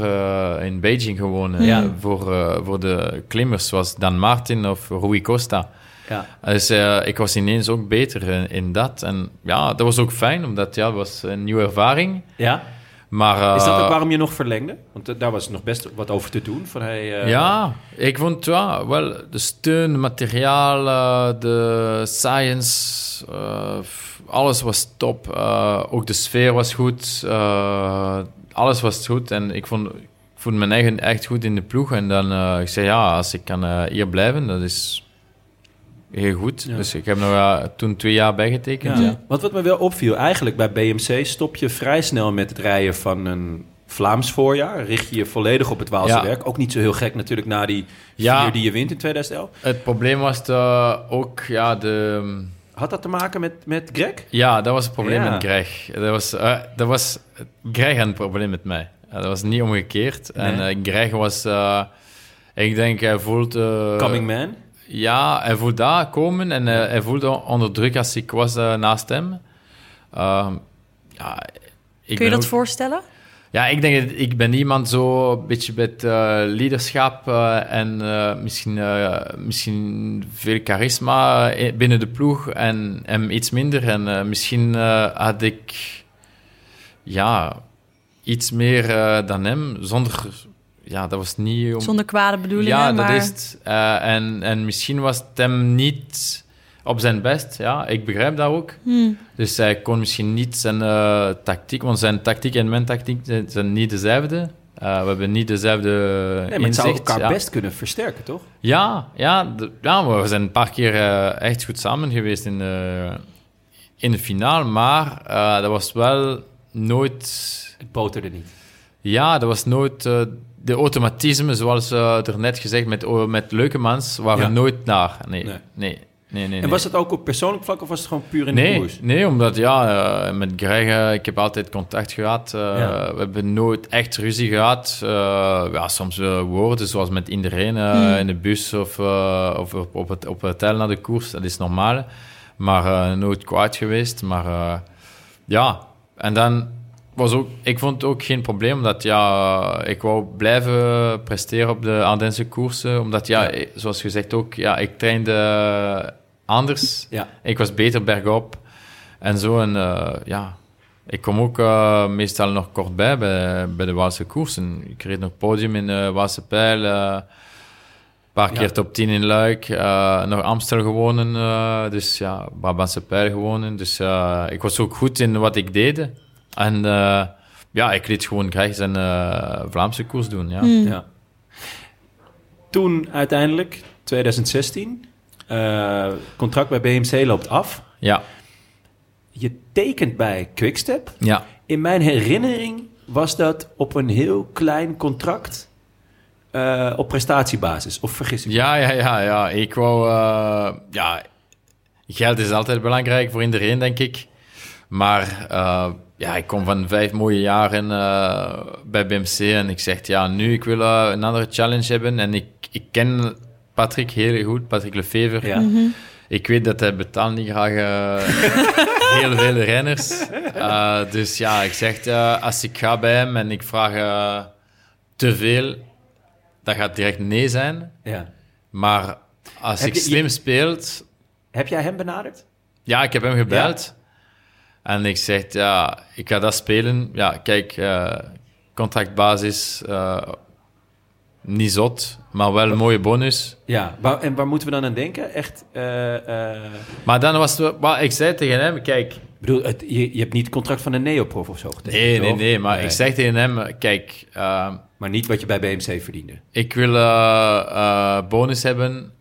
in Beijing gewonnen. Ja. voor, voor de klimmers, zoals Dan Martin of Rui Costa. Ja. Dus eh, ik was ineens ook beter in, in dat. En ja, dat was ook fijn, omdat ja, het was een nieuwe ervaring. ja? Maar, eh, Is dat ook waarom je nog verlengde? Want eh, daar was nog best wat over te doen. Van, hey, eh, Ja, ik vond ja, wel de steun, de materiaal, de science, alles was top. Ook de sfeer was goed. alles was goed. En ik vond, ik vond mijn eigen echt goed in de ploeg. En dan ik zei ja, als ik kan hier blijven, dat is heel goed. Ja. Dus ik heb nog toen twee jaar bijgetekend. Ja. Ja. Want wat me wel opviel, eigenlijk bij BMC stop je vrij snel met het rijden van een Vlaams voorjaar. Richt je je volledig op het Waalse Ja. werk. Ook niet zo heel gek natuurlijk na die Ja. vier die je wint in 2011. Het probleem was de, ook ja, de... Had dat te maken met, met Greg? Ja, dat was het probleem Ja. met Greg. Dat was, eh, dat was, Greg had een probleem met mij. Dat was niet omgekeerd. En eh, Greg was... eh, ik denk, hij voelt... Coming man? Ja, hij voelde dat komen en eh, hij voelde onder druk als ik was eh, naast hem. Ehm, ja, ik Kun je dat ook- voorstellen? ja, ik denk dat ik ben iemand zo een beetje met eh leiderschap en misschien, misschien veel charisma binnen de ploeg en hem iets minder. En misschien had ik ja, iets meer dan hem, zonder... Ja, dat was niet... Om, Zonder kwade bedoelingen, ja, maar... dat is het. Eh, en, en misschien was het hem niet op zijn best. Ja, ik begrijp dat ook. Hmm. Dus hij kon misschien niet zijn eh, tactiek, want zijn tactiek en mijn tactiek zijn, zijn niet dezelfde. Eh, we hebben niet dezelfde Nee, maar het zou inzicht. elkaar ja. best kunnen versterken, toch? Ja, ja, ja, we zijn een paar keer echt goed samen geweest in de, in de finale. Maar eh, dat was wel nooit... Het boterde niet. Ja, dat was nooit de automatismen, zoals eh, er net gezegd, met, o- met Leukemans, waren Ja. nooit naar. Nee, Nee. nee, nee, nee. En was het ook op persoonlijk vlak of was het gewoon puur in de Nee, koers? nee, omdat ja, eh, met Greg, eh, ik heb altijd contact gehad. eh, Ja. We hebben nooit echt ruzie gehad. Eh, ja, soms woorden, zoals met iedereen Hmm. in de bus of, of op, op het, op het hotel naar de koers. Dat is normaal. Maar nooit kwaad geweest. Maar ja, en dan was ook, ik vond het ook geen probleem, omdat ja, ik wou blijven presteren op de Ardense koersen. Omdat ja, Ja. ik- zoals gezegd ook, ja, ik trainde anders. Ja. Ik was beter bergop en zo. En eh, ja, ik kom ook eh, meestal nog kort bij, bij bij de Waalse koersen. Ik reed nog podium in de Waalse Pijl. eh, een paar Ja. keer top 10 in Luik. eh, nog Amstel gewonnen. eh, dus ja, Brabantse Pijl gewonnen. Dus eh, ik was ook goed in wat ik deed. En eh, ja, ik liet gewoon graag zijn eh, Vlaamse koers doen. Ja. Ja. Toen uiteindelijk, 2016, eh, contract bij BMC loopt af. Ja, Je tekent bij Quickstep. ja. In mijn herinnering was dat op een heel klein contract eh, op prestatiebasis. Of vergis ik me? Ja, ja, ja, ja. Ik wou... eh, ja, geld is altijd belangrijk voor iedereen, denk ik. Maar eh, ja, ik kom van vijf mooie jaren eh, bij BMC en ik zeg, ja, nu ik wil eh, een andere challenge hebben. En ik, ik ken Patrick heel goed, Patrick Lefever. Ja. Ik weet dat hij betaalt niet graag eh, heel veel renners. Eh, dus ja, ik zeg, eh, als ik ga bij hem en ik vraag te veel, dat gaat direct nee zijn. Ja. Maar als Heb ik je- slim speelt... Heb jij hem benaderd? Ja, ik heb hem gebeld. En ik zeg, ja, ik ga dat spelen. Ja, kijk, eh, contractbasis, eh, niet zot, maar wel een mooie bonus. Ja. Waar- en waar moeten we dan aan denken? Echt, eh, Maar dan was het... wel- Ik zei tegen hem, kijk... ik bedoel, het, je, je hebt niet het contract van een neoprof of zo getekend, Nee, nee, nee, maar ik zeg tegen hem, kijk... Maar niet wat je bij BMC verdiende. ik wil bonus hebben.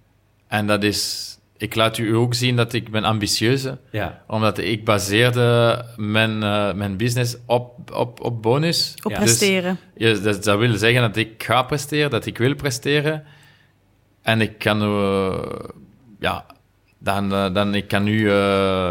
En dat is... Ik laat u ook zien dat ik ben ambitieuze. Ja. Omdat ik baseerde mijn, eh, mijn business op, op, op bonus. Op Ja. presteren. Ja, dat, dat wil zeggen dat ik ga presteren, dat ik wil presteren. En ik kan, eh, ja, dan, eh, dan ik kan nu eh,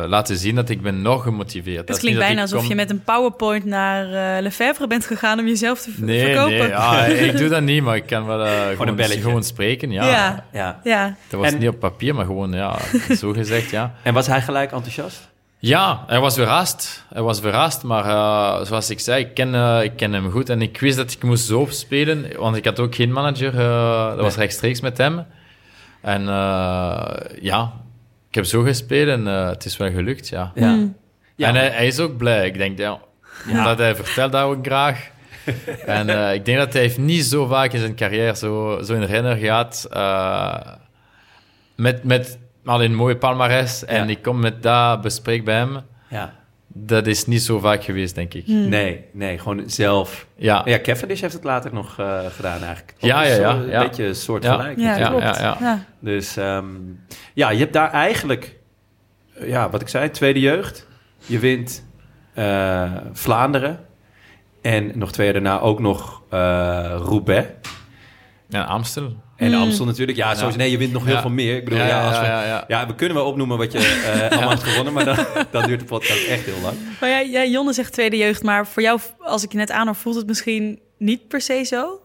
laten zien dat ik ben nog gemotiveerd. Het Dat klinkt bijna alsof kom- je met een PowerPoint naar eh Lefebvre bent gegaan om jezelf te Nee, verkopen. nee, ja, ik doe dat niet, maar ik kan wel eh, gewoon, een belletje. gewoon spreken. Ja. Ja. ja. Ja. Dat was En- niet op papier, maar gewoon, ja, zo gezegd, ja. En was hij gelijk enthousiast? Ja, hij was verrast. Hij was verrast, maar eh, zoals ik zei, ik ken, eh, ik ken hem goed. En ik wist dat ik moest zo spelen, want ik had ook geen manager. eh, dat was rechtstreeks met hem. En eh, ja, ik heb zo gespeeld en eh, het is wel gelukt, ja. Ja. Ja. En hij, hij is ook blij. Ik denk, ja, omdat hij vertelt dat ook graag. en eh, ik denk dat hij heeft niet zo vaak in zijn carrière zo, zo een renner gehad. eh, met, met al een mooie palmarès. En ik kom met dat bespreek bij hem. ja. Dat is niet zo vaak geweest, denk ik. Nee, nee, gewoon zelf. Ja. Ja, Cavendish heeft het later nog eh, gedaan eigenlijk. Ja, een ja, ja, Een ja. beetje een soort Ja. gelijk. Ja, Ja, ja. Dus ehm, ja, je hebt daar eigenlijk, ja, wat ik zei, tweede jeugd. Je wint eh, Vlaanderen. En nog twee jaar daarna ook nog eh Roubaix. Ja, Amstel. En Amstel natuurlijk. Ja, sowieso. Nee, je wint nog heel Ja. veel meer. Ik bedoel, ja, Ja, ja, als we, ja, ja. ja, we kunnen wel opnoemen wat je eh, allemaal hebt gewonnen. Maar dan, dan duurt de podcast echt heel lang. Maar ja, ja, Jonne zegt tweede jeugd, maar voor jou, als ik je net aanhoor, voelt het misschien niet per se zo?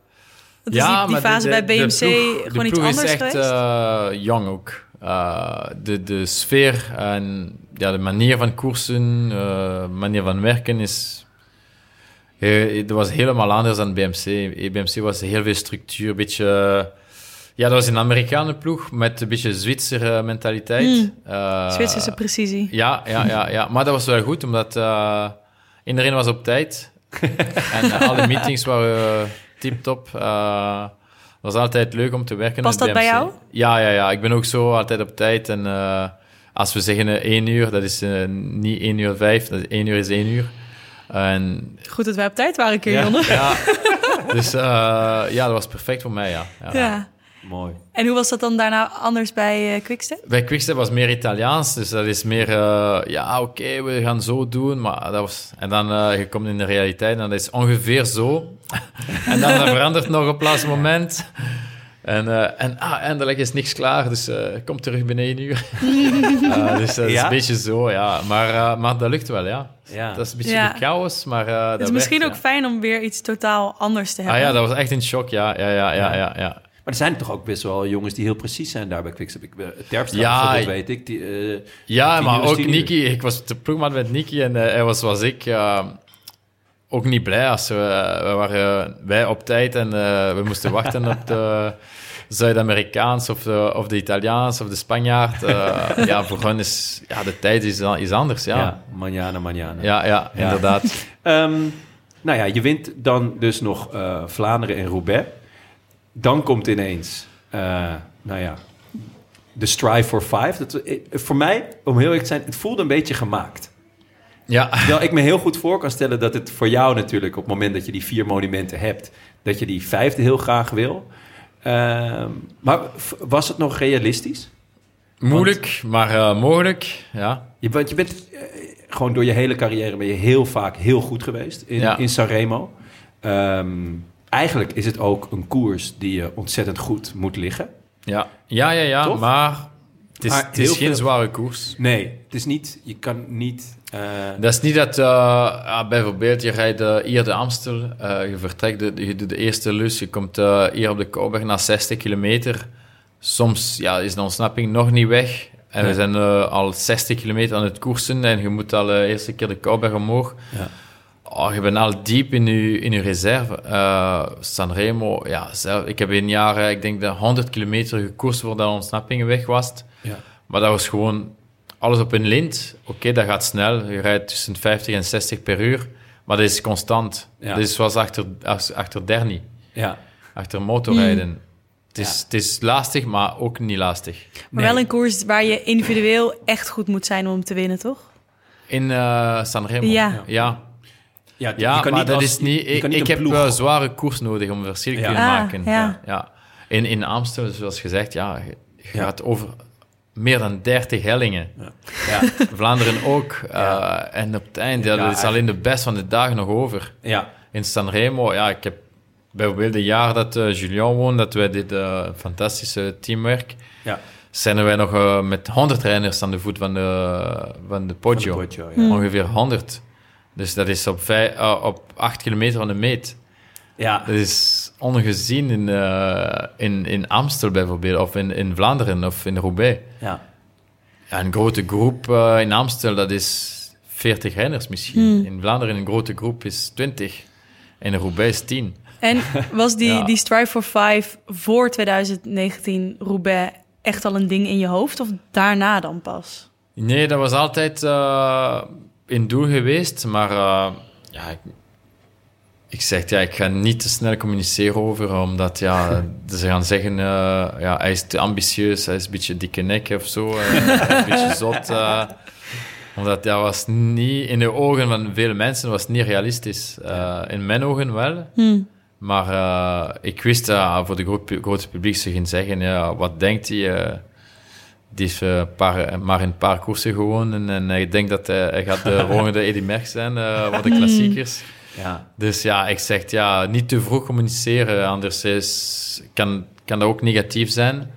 Dat is die, die maar de- fase de- bij BMC de ploeg- gewoon de iets anders is echt geweest? eh, jong ook. Eh, de, de sfeer en ja, de manier van koersen, eh manier van werken is... eh, Het was helemaal anders dan BMC. BMC was heel veel structuur, een beetje... Ja, dat was een Amerikaanse ploeg met een beetje Zwitser mentaliteit. Eh, Zwitserse precisie. Ja, ja, ja, ja. Maar dat was wel goed, omdat eh, iedereen was op tijd. en alle meetings waren tip-top. Eh, het was altijd leuk om te werken. Past dat bij jou? Ja, ja, ja. Ik ben ook zo altijd op tijd. En als we zeggen eh, één uur, dat is niet één uur vijf. Dat is één uur is één uur. En Goed dat wij op tijd waren, keer, Ja. Ja, dus ja, dat was perfect voor mij, ja. ja. Ja. Mooi. En hoe was dat dan daarna anders bij eh Quickstep? Bij Quickstep was meer Italiaans, dus dat is meer, eh, ja, oké, we gaan zo doen, maar dat was... En dan, eh, je komt in de realiteit en dat is ongeveer zo. en dan verandert nog op laatste moment. En, eh, en ah, eindelijk is niks klaar, dus eh kom terug binnen één uur. Dus dat is Ja? een beetje zo, ja. Maar, eh, maar dat lukt wel, ja. Ja. Dat is een beetje Ja. de chaos, maar dat Het is misschien werkt, ook fijn om weer iets totaal anders te Ah hebben. ja, dat was echt een shock, ja. Ja, ja, ja, ja, er zijn toch ook best wel jongens die heel precies zijn daar bij Quickstep. Ik, eh, Terpstra Ja, weet ik. Die, eh, Ja, maar ook. Niki. Ik was de ploegmaat met Niki en eh, hij was zoals ik ook niet blij als we, we waren wij op tijd en we moesten wachten op de Zuid-Amerikaans of de, of de Italiaans of de Spanjaard. Ja, voor hen is ja, de tijd is, is anders. Ja, ja, ja, manjana, manjana. ja, Ja. inderdaad. Ehm, nou ja, je wint dan dus nog Vlaanderen en Roubaix. Dan komt ineens, eh, nou ja, de Strive for Five. Dat, eh, voor mij, om heel eerlijk te zijn, het voelde een beetje gemaakt. Ja, Terwijl ik me heel goed voor kan stellen dat het voor jou natuurlijk... op het moment dat je die vier monumenten hebt... dat je die vijfde heel graag wil. Ehm, maar was het nog realistisch? moeilijk, maar eh, mogelijk. Ja. Je, want je bent gewoon door je hele carrière ben je heel vaak heel goed geweest in, Ja. in Sanremo. Ehm, eigenlijk is het ook een koers die je ontzettend goed moet liggen. Ja, ja, ja, ja Toch? maar het is, Maar het is heel geen veel- zware koers. Nee, het is niet, je kan niet... eh, Dat is niet dat, eh, ja, bijvoorbeeld, je rijdt eh, hier de Amstel, je vertrekt, de, je doet de eerste lus, je komt hier op de Kouwberg na 60 kilometer. Soms ja, is de ontsnapping nog niet weg. En Nee. we zijn al 60 kilometer aan het koersen en je moet al de eerste keer de Kouwberg omhoog. Ja. Oh, je bent al diep in je, in je reserve. Eh, Sanremo, ja, zelf, ik heb in jaren, ik denk, de 100 kilometer gekoerst voordat de ontsnapping weg was. ja. Maar dat was gewoon alles op een lint. Oké, dat gaat snel. Je rijdt tussen 50 en 60 per uur. Maar dat is constant. Ja. Dit is zoals achter, achter Derny, ja. achter motorrijden. Mm. Het, is, het is lastig, maar ook niet lastig. Maar Nee. wel een koers waar je individueel echt goed moet zijn om te winnen, toch? In eh Sanremo. Ja. ja. Ja, Ja, je kan maar niet dat als- is niet... Ik, kan niet ik een heb wel zware koers nodig om een verschil te kunnen Ah, maken. ja. Ja. In, in Amsterdam, zoals gezegd, ja, je, je Ja. gaat over meer dan 30 hellingen. Ja, Vlaanderen ook. eh, en op het eind, ja, Ja, dat is alleen de best van de dagen nog over. ja, In Sanremo, ja, ik heb bijvoorbeeld het jaar dat eh Julien woonde, dat wij dit eh, fantastische teamwerk, ja. zijn wij nog eh, met 100 renners aan de voet van de, van de Poggio. Van de Poggio, ja. Ongeveer 100. Dus dat is op, vijf, eh, op 8 kilometer van de meet. Ja, Dat is ongezien in, eh, in, in Amstel bijvoorbeeld, of in, in Vlaanderen of in Roubaix. ja. Ja, een grote groep eh, in Amstel, dat is 40 renners misschien. In Vlaanderen een grote groep is 20. En in Roubaix is 10. En was die, Ja. die Strive for Five voor 2019 Roubaix echt al een ding in je hoofd? Of daarna dan pas? Nee, dat was altijd eh, in doel geweest, maar eh, ja, ik, ik zeg ja, ik ga niet te snel communiceren over, omdat ja, ze gaan zeggen, eh, ja, hij is te ambitieus, hij is een beetje dikke nek of zo, eh, een beetje zot. omdat dat was niet, in de ogen van vele mensen was niet realistisch. In mijn ogen wel. Maar eh, ik wist dat voor de groot, grote publiek ze gaan zeggen, ja, wat denkt hij? Eh, die is eh, paar, maar in een paar koersen gewoon. En, en ik denk dat hij, hij gaat de volgende Eddy Merckx zijn eh, voor de klassiekers. ja. Dus ja, ik zeg ja, niet te vroeg communiceren, anders is, kan, kan dat ook negatief zijn.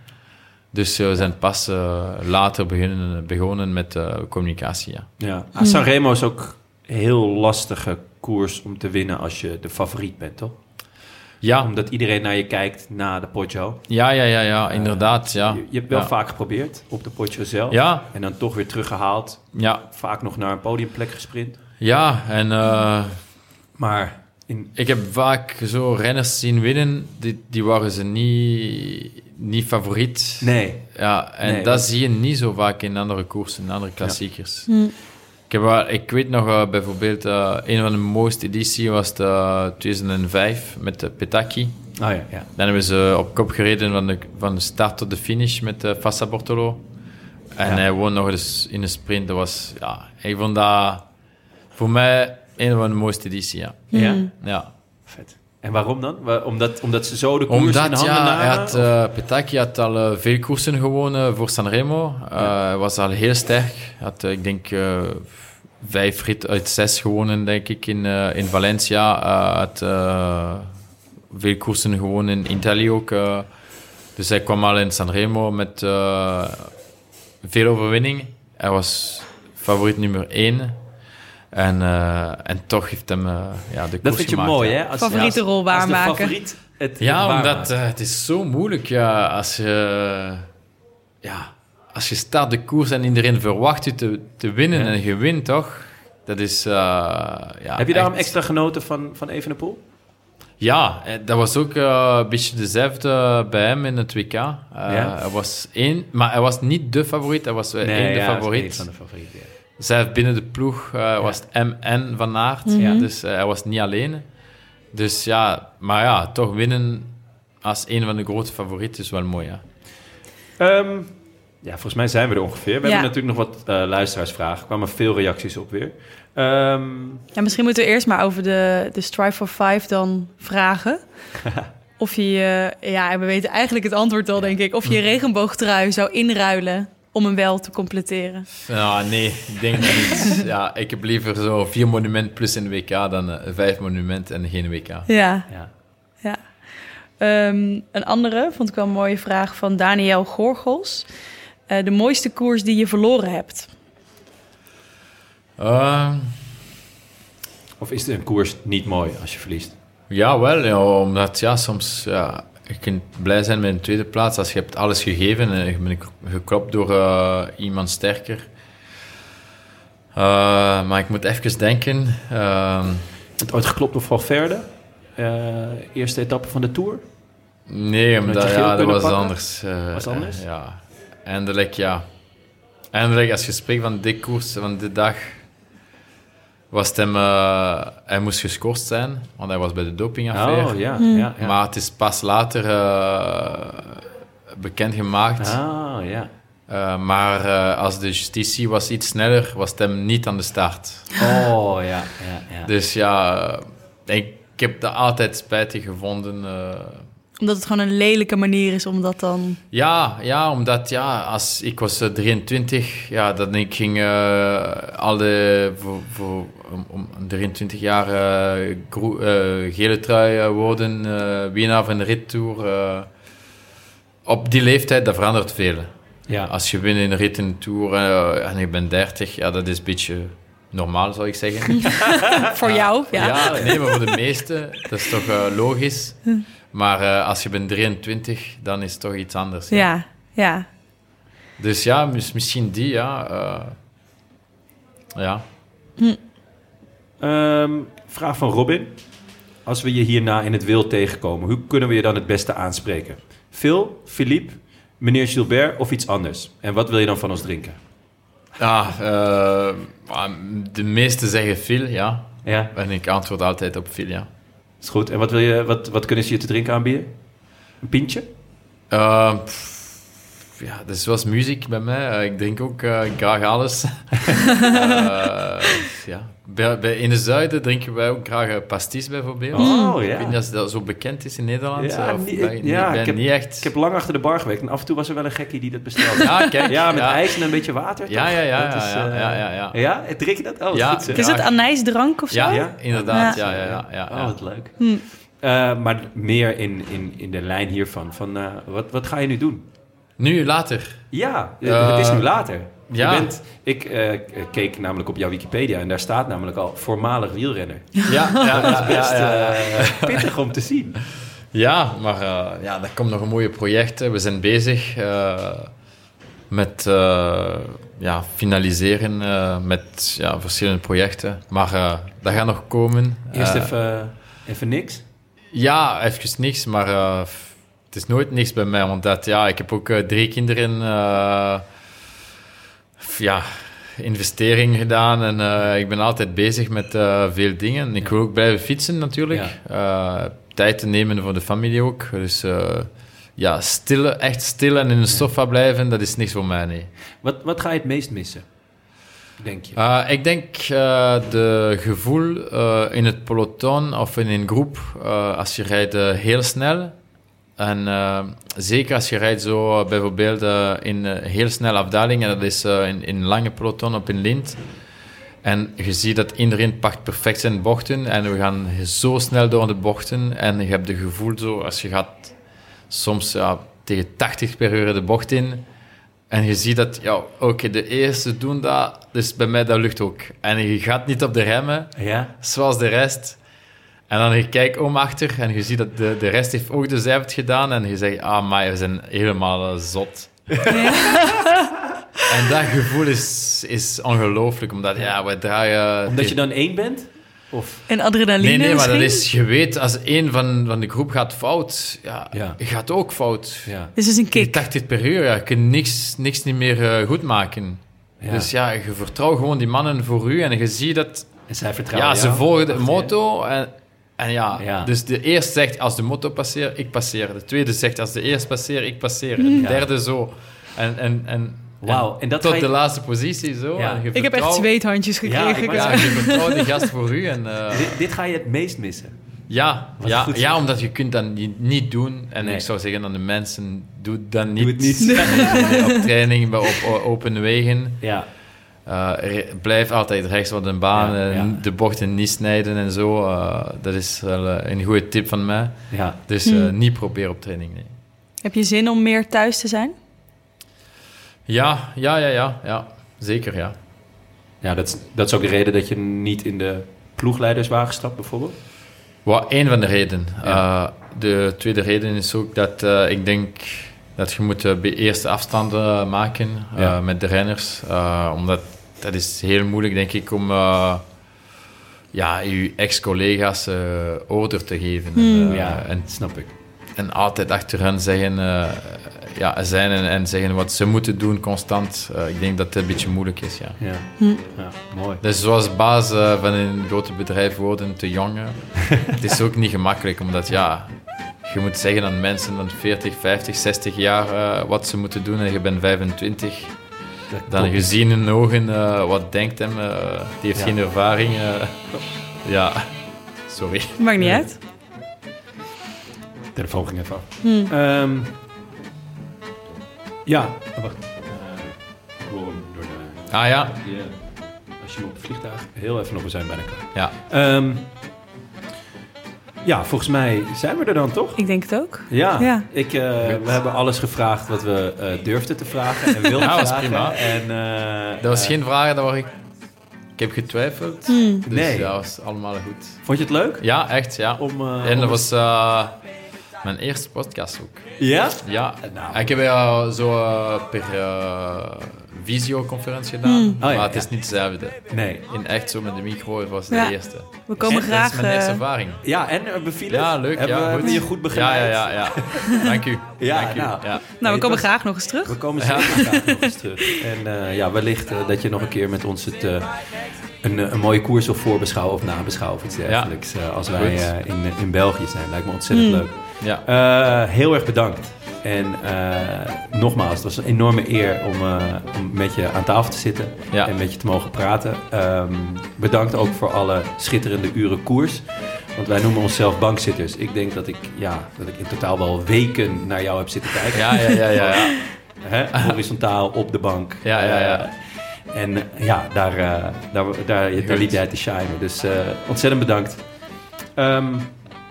Dus eh, we zijn pas eh, later beginnen, begonnen met eh, communicatie. Ja. ja. Ah, Sanremo is ook een heel lastige koers om te winnen als je de favoriet bent, toch? Ja, Omdat iedereen naar je kijkt na de Poggio. ja, ja, ja, ja inderdaad. Ja. Je, je hebt wel ja. vaak geprobeerd op de Poggio zelf. Ja, En dan toch weer teruggehaald. ja, Vaak nog naar een podiumplek gesprint. ja, en eh, Maar in, ik heb vaak zo renners zien winnen, die, die waren ze niet, niet favoriet. nee. Ja, en Nee, dat dat- zie je niet zo vaak in andere koersen, in andere klassiekers. Ik, heb, wel- ik weet nog eh, bijvoorbeeld, eh, een van de mooiste edities was de 2005 met de Petacchi. Oh ja, ja. Dan hebben ze op kop gereden van de, van de start tot de finish met de Fassa Bortolo. En Ja. hij won nog eens in de sprint. Dat was, ja, ik vond dat voor mij een van de mooiste edities, ja. Ja? Ja. En waarom dan? Omdat, omdat ze zo de koers in handen ja, hij had, eh Petacchi had al eh, veel koersen gewonnen voor Sanremo. Eh, Hij was al heel sterk. Hij had, ik denk, vijf rit uit zes gewonnen, denk ik, in, in Valencia. Hij had veel koersen gewonnen in Italië ook. dus hij kwam al in Sanremo met veel overwinning. Hij was favoriet nummer één. En, eh, en toch heeft hem eh, ja, de koers Dat vind je gemaakt, mooi, hè? Als, Favoriete ja, als- rol als de waarmaken. favoriet het Ja, waarmaakt. omdat eh, het is zo moeilijk. Ja, als je, ja, als je start de koers en iedereen verwacht je te, te winnen Ja. en je wint, toch? Dat is... eh, ja, Heb je daarom echt- extra genoten van, van Evenepoel? Ja, dat was ook een beetje dezelfde bij hem in het WK. Eh, Hij was één, maar hij was niet de favoriet, hij was wel één de ja, dat is favoriet. één van de favorieten. Zelf binnen de ploeg eh, was het MN van Aert. Ja. Dus eh, hij was niet alleen. Dus ja, maar ja, toch winnen als een van de grote favorieten is wel mooi. Ja. Ehm, ja, volgens mij zijn we er ongeveer. We Ja. hebben natuurlijk nog wat eh, luisteraarsvragen. Er kwamen veel reacties op weer. Ehm, Ja, misschien moeten we eerst maar over de, de Strive for Five dan vragen. of je, eh, ja, en we weten eigenlijk het antwoord al, denk ik. Of je je regenboogtrui zou inruilen om hem wel te completeren. Ja, nee, ik denk dat niet. Ja, ik heb liever zo vier monument plus een WK dan eh, vijf monument en geen WK. Ja, ja. ja. Ehm, een andere, vond ik wel een mooie vraag van Daniel Gorgels. Eh, de mooiste koers die je verloren hebt. Ehm, Of is het een koers niet mooi als je verliest? ja, wel, ja, omdat ja, soms ja, je kunt blij zijn met een tweede plaats als je hebt alles gegeven en je bent geklopt door eh, iemand sterker. Eh, maar ik moet even denken. ehm, Het ooit geklopt door Valverde? Eh eerste etappe van de Tour? Nee, omdat, geel ja, dat was pakken? anders. Was anders? ja. Eindelijk, ja. Eindelijk, als je spreekt van dit koers, van die dag, was het hem... eh, hij moest geschorst zijn, want hij was bij de dopingaffaire. Oh, ja. ja, ja. Maar het is pas later eh bekendgemaakt. Ah, ja. Eh, maar eh, als de justitie was iets sneller, was het hem niet aan de start. Oh, ja, ja, ja. Dus ja, ik, ik heb dat altijd spijtig gevonden... eh, Omdat het gewoon een lelijke manier is om dat dan... Ja, ja, omdat ja, als ik was eh, 23, ja, dan ik ging eh alle voor, voor om, om 23 jaar eh, gro- eh, gele trui eh, worden, eh winnaar van de rittour. eh op die leeftijd, dat verandert veel. ja. Als je wint in de rit in de tour eh, en je bent 30, ja, dat is een beetje normaal, zou ik zeggen. Voor jou, ja. Ja, nee, maar voor de meesten, dat is toch eh, logisch. Maar eh, als je bent 23, dan is het toch iets anders. ja. Ja, ja. Dus ja, mis- misschien die, ja. eh, ja. Ehm, vraag van Robin. Als we je hierna in het wild tegenkomen, hoe kunnen we je dan het beste aanspreken? Phil, Philippe, meneer Gilbert of iets anders? En wat wil je dan van ons drinken? Ja, eh, maar de meesten zeggen Phil, ja. Ja, En ik antwoord altijd op Phil, ja. Is goed. En wat, wil je, wat, wat kunnen ze je te drinken aanbieden? Een pintje? Eh, ja, dat is zoals muziek bij mij. Eh, ik drink ook eh, graag alles. Eh, ja. bij, bij, in de zuiden drinken wij ook graag pastis bijvoorbeeld. Oh, Ik ja. weet niet of dat zo bekend is in Nederland. Ja, of niet- bij- ja, bij- ik heb- niet echt. Ik heb lang achter de bar gewerkt en af en toe was er wel een gekkie die dat bestelde. Ja, kijk. Ja, met ja. ijs en een beetje water. Ja, ja, ja, Dat is, ja, ja, ja, ja. Ja, drink je dat? Oh, Ja. goed. Is het anijsdrank of zo? Ja, Ja? inderdaad. Ja. Ja, ja, ja. ja, Oh, wat leuk. Hm. Eh, maar meer in, in, in de lijn hiervan. Van, wat, wat ga je nu doen? Nu, later. Ja, Eh, het is nu later. ja. Je bent, ik eh, keek namelijk op jouw Wikipedia en daar staat namelijk al voormalig wielrenner. Ja, ja, ja, ja, Best ja, eh, pittig om te zien. Ja, maar eh, ja, dat komt nog een mooie project. hè. We zijn bezig eh, met eh, ja, finaliseren met ja, verschillende projecten. Maar dat gaat nog komen. Eerst even, even niks. Ja, even niks, maar het is nooit niks bij mij. Want dat, ja, ik heb ook drie kinderen. ja, investering gedaan en uh, ik ben altijd bezig met uh, veel dingen. Ik wil ook blijven fietsen natuurlijk. Ja. Uh, tijd te nemen voor de familie ook. Dus ja, stil, echt stil en in de sofa blijven, dat is niks voor mij, nee. Wat, wat ga je het meest missen? denk je? Uh, ik denk uh, de gevoel uh, in het peloton of in een groep, als je rijdt heel snel. En zeker als je rijdt zo bijvoorbeeld in heel snelle afdalingen, dat is in, in lange peloton op een lint. En je ziet dat iedereen pakt perfect zijn bochten en we gaan zo snel door de bochten. En je hebt het gevoel zo, als je gaat soms ja, tegen 80 per uur de bocht in, en je ziet dat, ja, oké, de eerste doen dat, dus bij mij dat lukt ook. En je gaat niet op de remmen, ja. zoals de rest. En dan je kijkt om achter en je ziet dat de, de rest heeft ook dezelfde gedaan. En je zegt, ah, maar we zijn helemaal uh, zot. en dat gevoel is, is ongelooflijk, omdat ja, we draaien... Omdat je dan één bent? Of? En adrenaline Nee, nee, maar dat is, je weet, als één van, van de groep gaat fout, ja, Ja. gaat ook fout. Ja. Dus het is een kick. 80 per uur, ja, je kunt niks, niks niet meer eh, goed maken. Ja. Dus ja, je vertrouwt gewoon die mannen voor u en je ziet dat... En zij vertrouwen Ja, ze volgen de motto en, en ja, Ja. Dus de eerste zegt, als de motto passeert, ik passeer. De tweede zegt, als de eerste passeert, ik passeer. En de Ja. derde zo. En, en, en, Wauw, en dat tot ga je- de laatste positie zo. Ja. En je Ik heb echt zweethandjes Ja, gekregen. Ja, je vertrouwt die gast voor u. En, eh, Dit, dit ga je het meest missen. Ja, Wat ja, ja, omdat je kunt dat niet, doen. En Nee. ik zou zeggen aan de mensen, doe dat niet. Doe het niet. Nee, op training, op open wegen. Ja, Eh, re- blijf altijd rechts van de baan. Ja, en ja. De bochten niet snijden en zo. Eh, dat is wel eh, een goede tip van mij. ja. Dus eh, niet proberen op training, nee. Heb je zin om meer thuis te zijn? Ja, ja, ja, ja, ja. Zeker, ja. ja dat, is, dat is ook de reden dat je niet in de ploegleiderswagen stapt, bijvoorbeeld. Wat één van de redenen. Ja. Eh, de tweede reden is ook dat eh, ik denk dat je moet de eerste afstanden maken eh, Ja. met de renners. Eh, omdat dat is heel moeilijk, denk ik, om eh, ja, je ex-collega's eh order te geven. En, eh, ja, en, snap ik. en altijd achter hen zeggen, eh, ja, zijn en, en zeggen wat ze moeten doen constant. Eh, ik denk dat het een beetje moeilijk is, ja. Ja, ja mooi. Dus zoals baas eh, van een grote bedrijf worden te jong, eh, het is ook niet gemakkelijk, omdat ja, je moet zeggen aan mensen van 40, 50, 60 jaar eh, wat ze moeten doen en je bent 25. Dan klopt. je ziet in hun ogen eh, wat denkt hem, eh, die heeft Ja. geen ervaring. ja, sorry. Maakt niet uit. Telefoon ging even af. Hmm. Ehm, ja, wacht. Eh, ik door de... Ah ja, die, als je op het vliegtuig... Heel even nog, we zijn bijna klaar. ja. Ehm, ja, volgens mij zijn we er dan toch? Ik denk het ook. Ja, Ja. Ik, eh, we hebben alles gevraagd wat we eh, durfden te vragen en wilden was vragen. prima. En, eh, Dat was eh, geen vraag waar ik... Ik heb getwijfeld, Hmm. dus Nee. ja, was allemaal goed. Vond je het leuk? Ja, echt, ja. Om, eh, en om- dat was eh, mijn eerste podcast ook. Ja? Ja, Nou. ik heb ja zo eh, per eh, videoconferentie gedaan, ja, maar ja. het is niet hetzelfde. Nee. In echt zo met de micro was Ja. de eerste. We komen En graag... Dat is mijn eerste eh, ervaring. Ja, en uh, bevielen? Ja, leuk. Hebben, ja, we- goed. hebben je goed begeleid? Ja, ja, ja. ja. Dank u. Ja, Dank u. nou. Ja. nou, we komen was- graag nog eens terug. We komen zeker graag nog eens terug. En eh, ja, wellicht eh, dat je nog een keer met ons het, eh, een, eh, een mooie koers wil voorbeschouwen of nabeschouwen of iets dergelijks. eh, als wij eh, in, in België zijn. Lijkt me ontzettend Hmm. leuk. Ja. Eh, heel erg bedankt. En eh, nogmaals, het was een enorme eer om, eh, om met je aan tafel te zitten Ja. en met je te mogen praten. Ehm, bedankt ook voor alle schitterende uren koers. Want wij noemen onszelf bankzitters. Ik denk dat ik, ja, dat ik in totaal wel weken naar jou heb zitten kijken. Ja, ja, ja, ja, ja. Hè? Horizontaal op de bank. Ja, ja, ja. Eh, en ja, daar, daar, daar, daar liet jij te shinen. Dus ontzettend bedankt. Ehm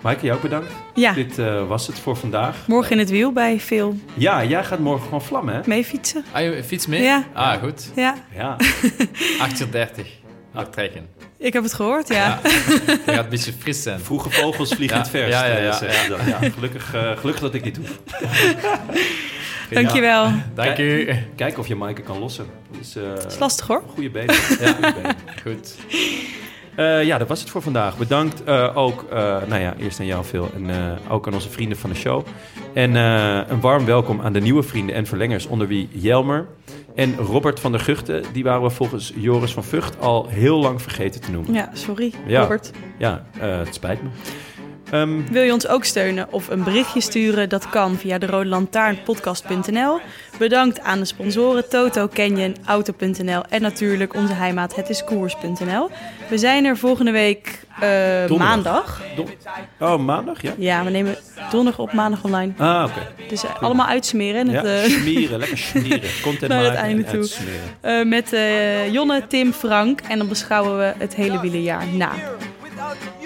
Maaike, jou ook bedankt. Ja, Dit eh, was het voor vandaag. morgen in het wiel bij Phil Ja, jij gaat morgen gewoon vlammen, hè? mee fietsen. Ah, je fiets mee? Ja. Ah, goed. Ja, Ja. 38. Aftrekken. ik heb het gehoord, ja. Je gaat een beetje fris zijn. Vroege vogels vliegen Ja, het verst. ja, ja, eh, ja, ja. Gelukkig, eh, gelukkig dat ik niet doe. Dankjewel. Dank u. Kijk of je Maaike kan lossen. Dat is, eh, Dat is lastig hoor. Goede benen. Ja. Goede benen. Goed. Eh, ja, dat was het voor vandaag. Bedankt eh, ook, eh, nou ja, eerst aan jou Phil en ook aan onze vrienden van de show. En een warm welkom aan de nieuwe vrienden en verlengers, onder wie Jelmer en Robert van der Guchten. Die waren we volgens Joris van Vught al heel lang vergeten te noemen. Ja, sorry, Ja. Robert. Ja, het spijt me. Ehm, Wil je ons ook steunen of een berichtje sturen? Dat kan via de Rode Lantaarnpodcast.nl. Bedankt aan de sponsoren Toto, Canyon, Auto.nl en natuurlijk onze heimaat Het is Koers.nl. We zijn er volgende week eh, maandag. don- oh, maandag, ja? Ja, we nemen donderdag op maandag online. Ah, oké. Dus eh, allemaal uitsmeren. en Ja, het, eh, smeren, lekker smeren. Content Naar het einde toe. met Jonne, Tim, Frank. En dan beschouwen we het hele wielerjaar na.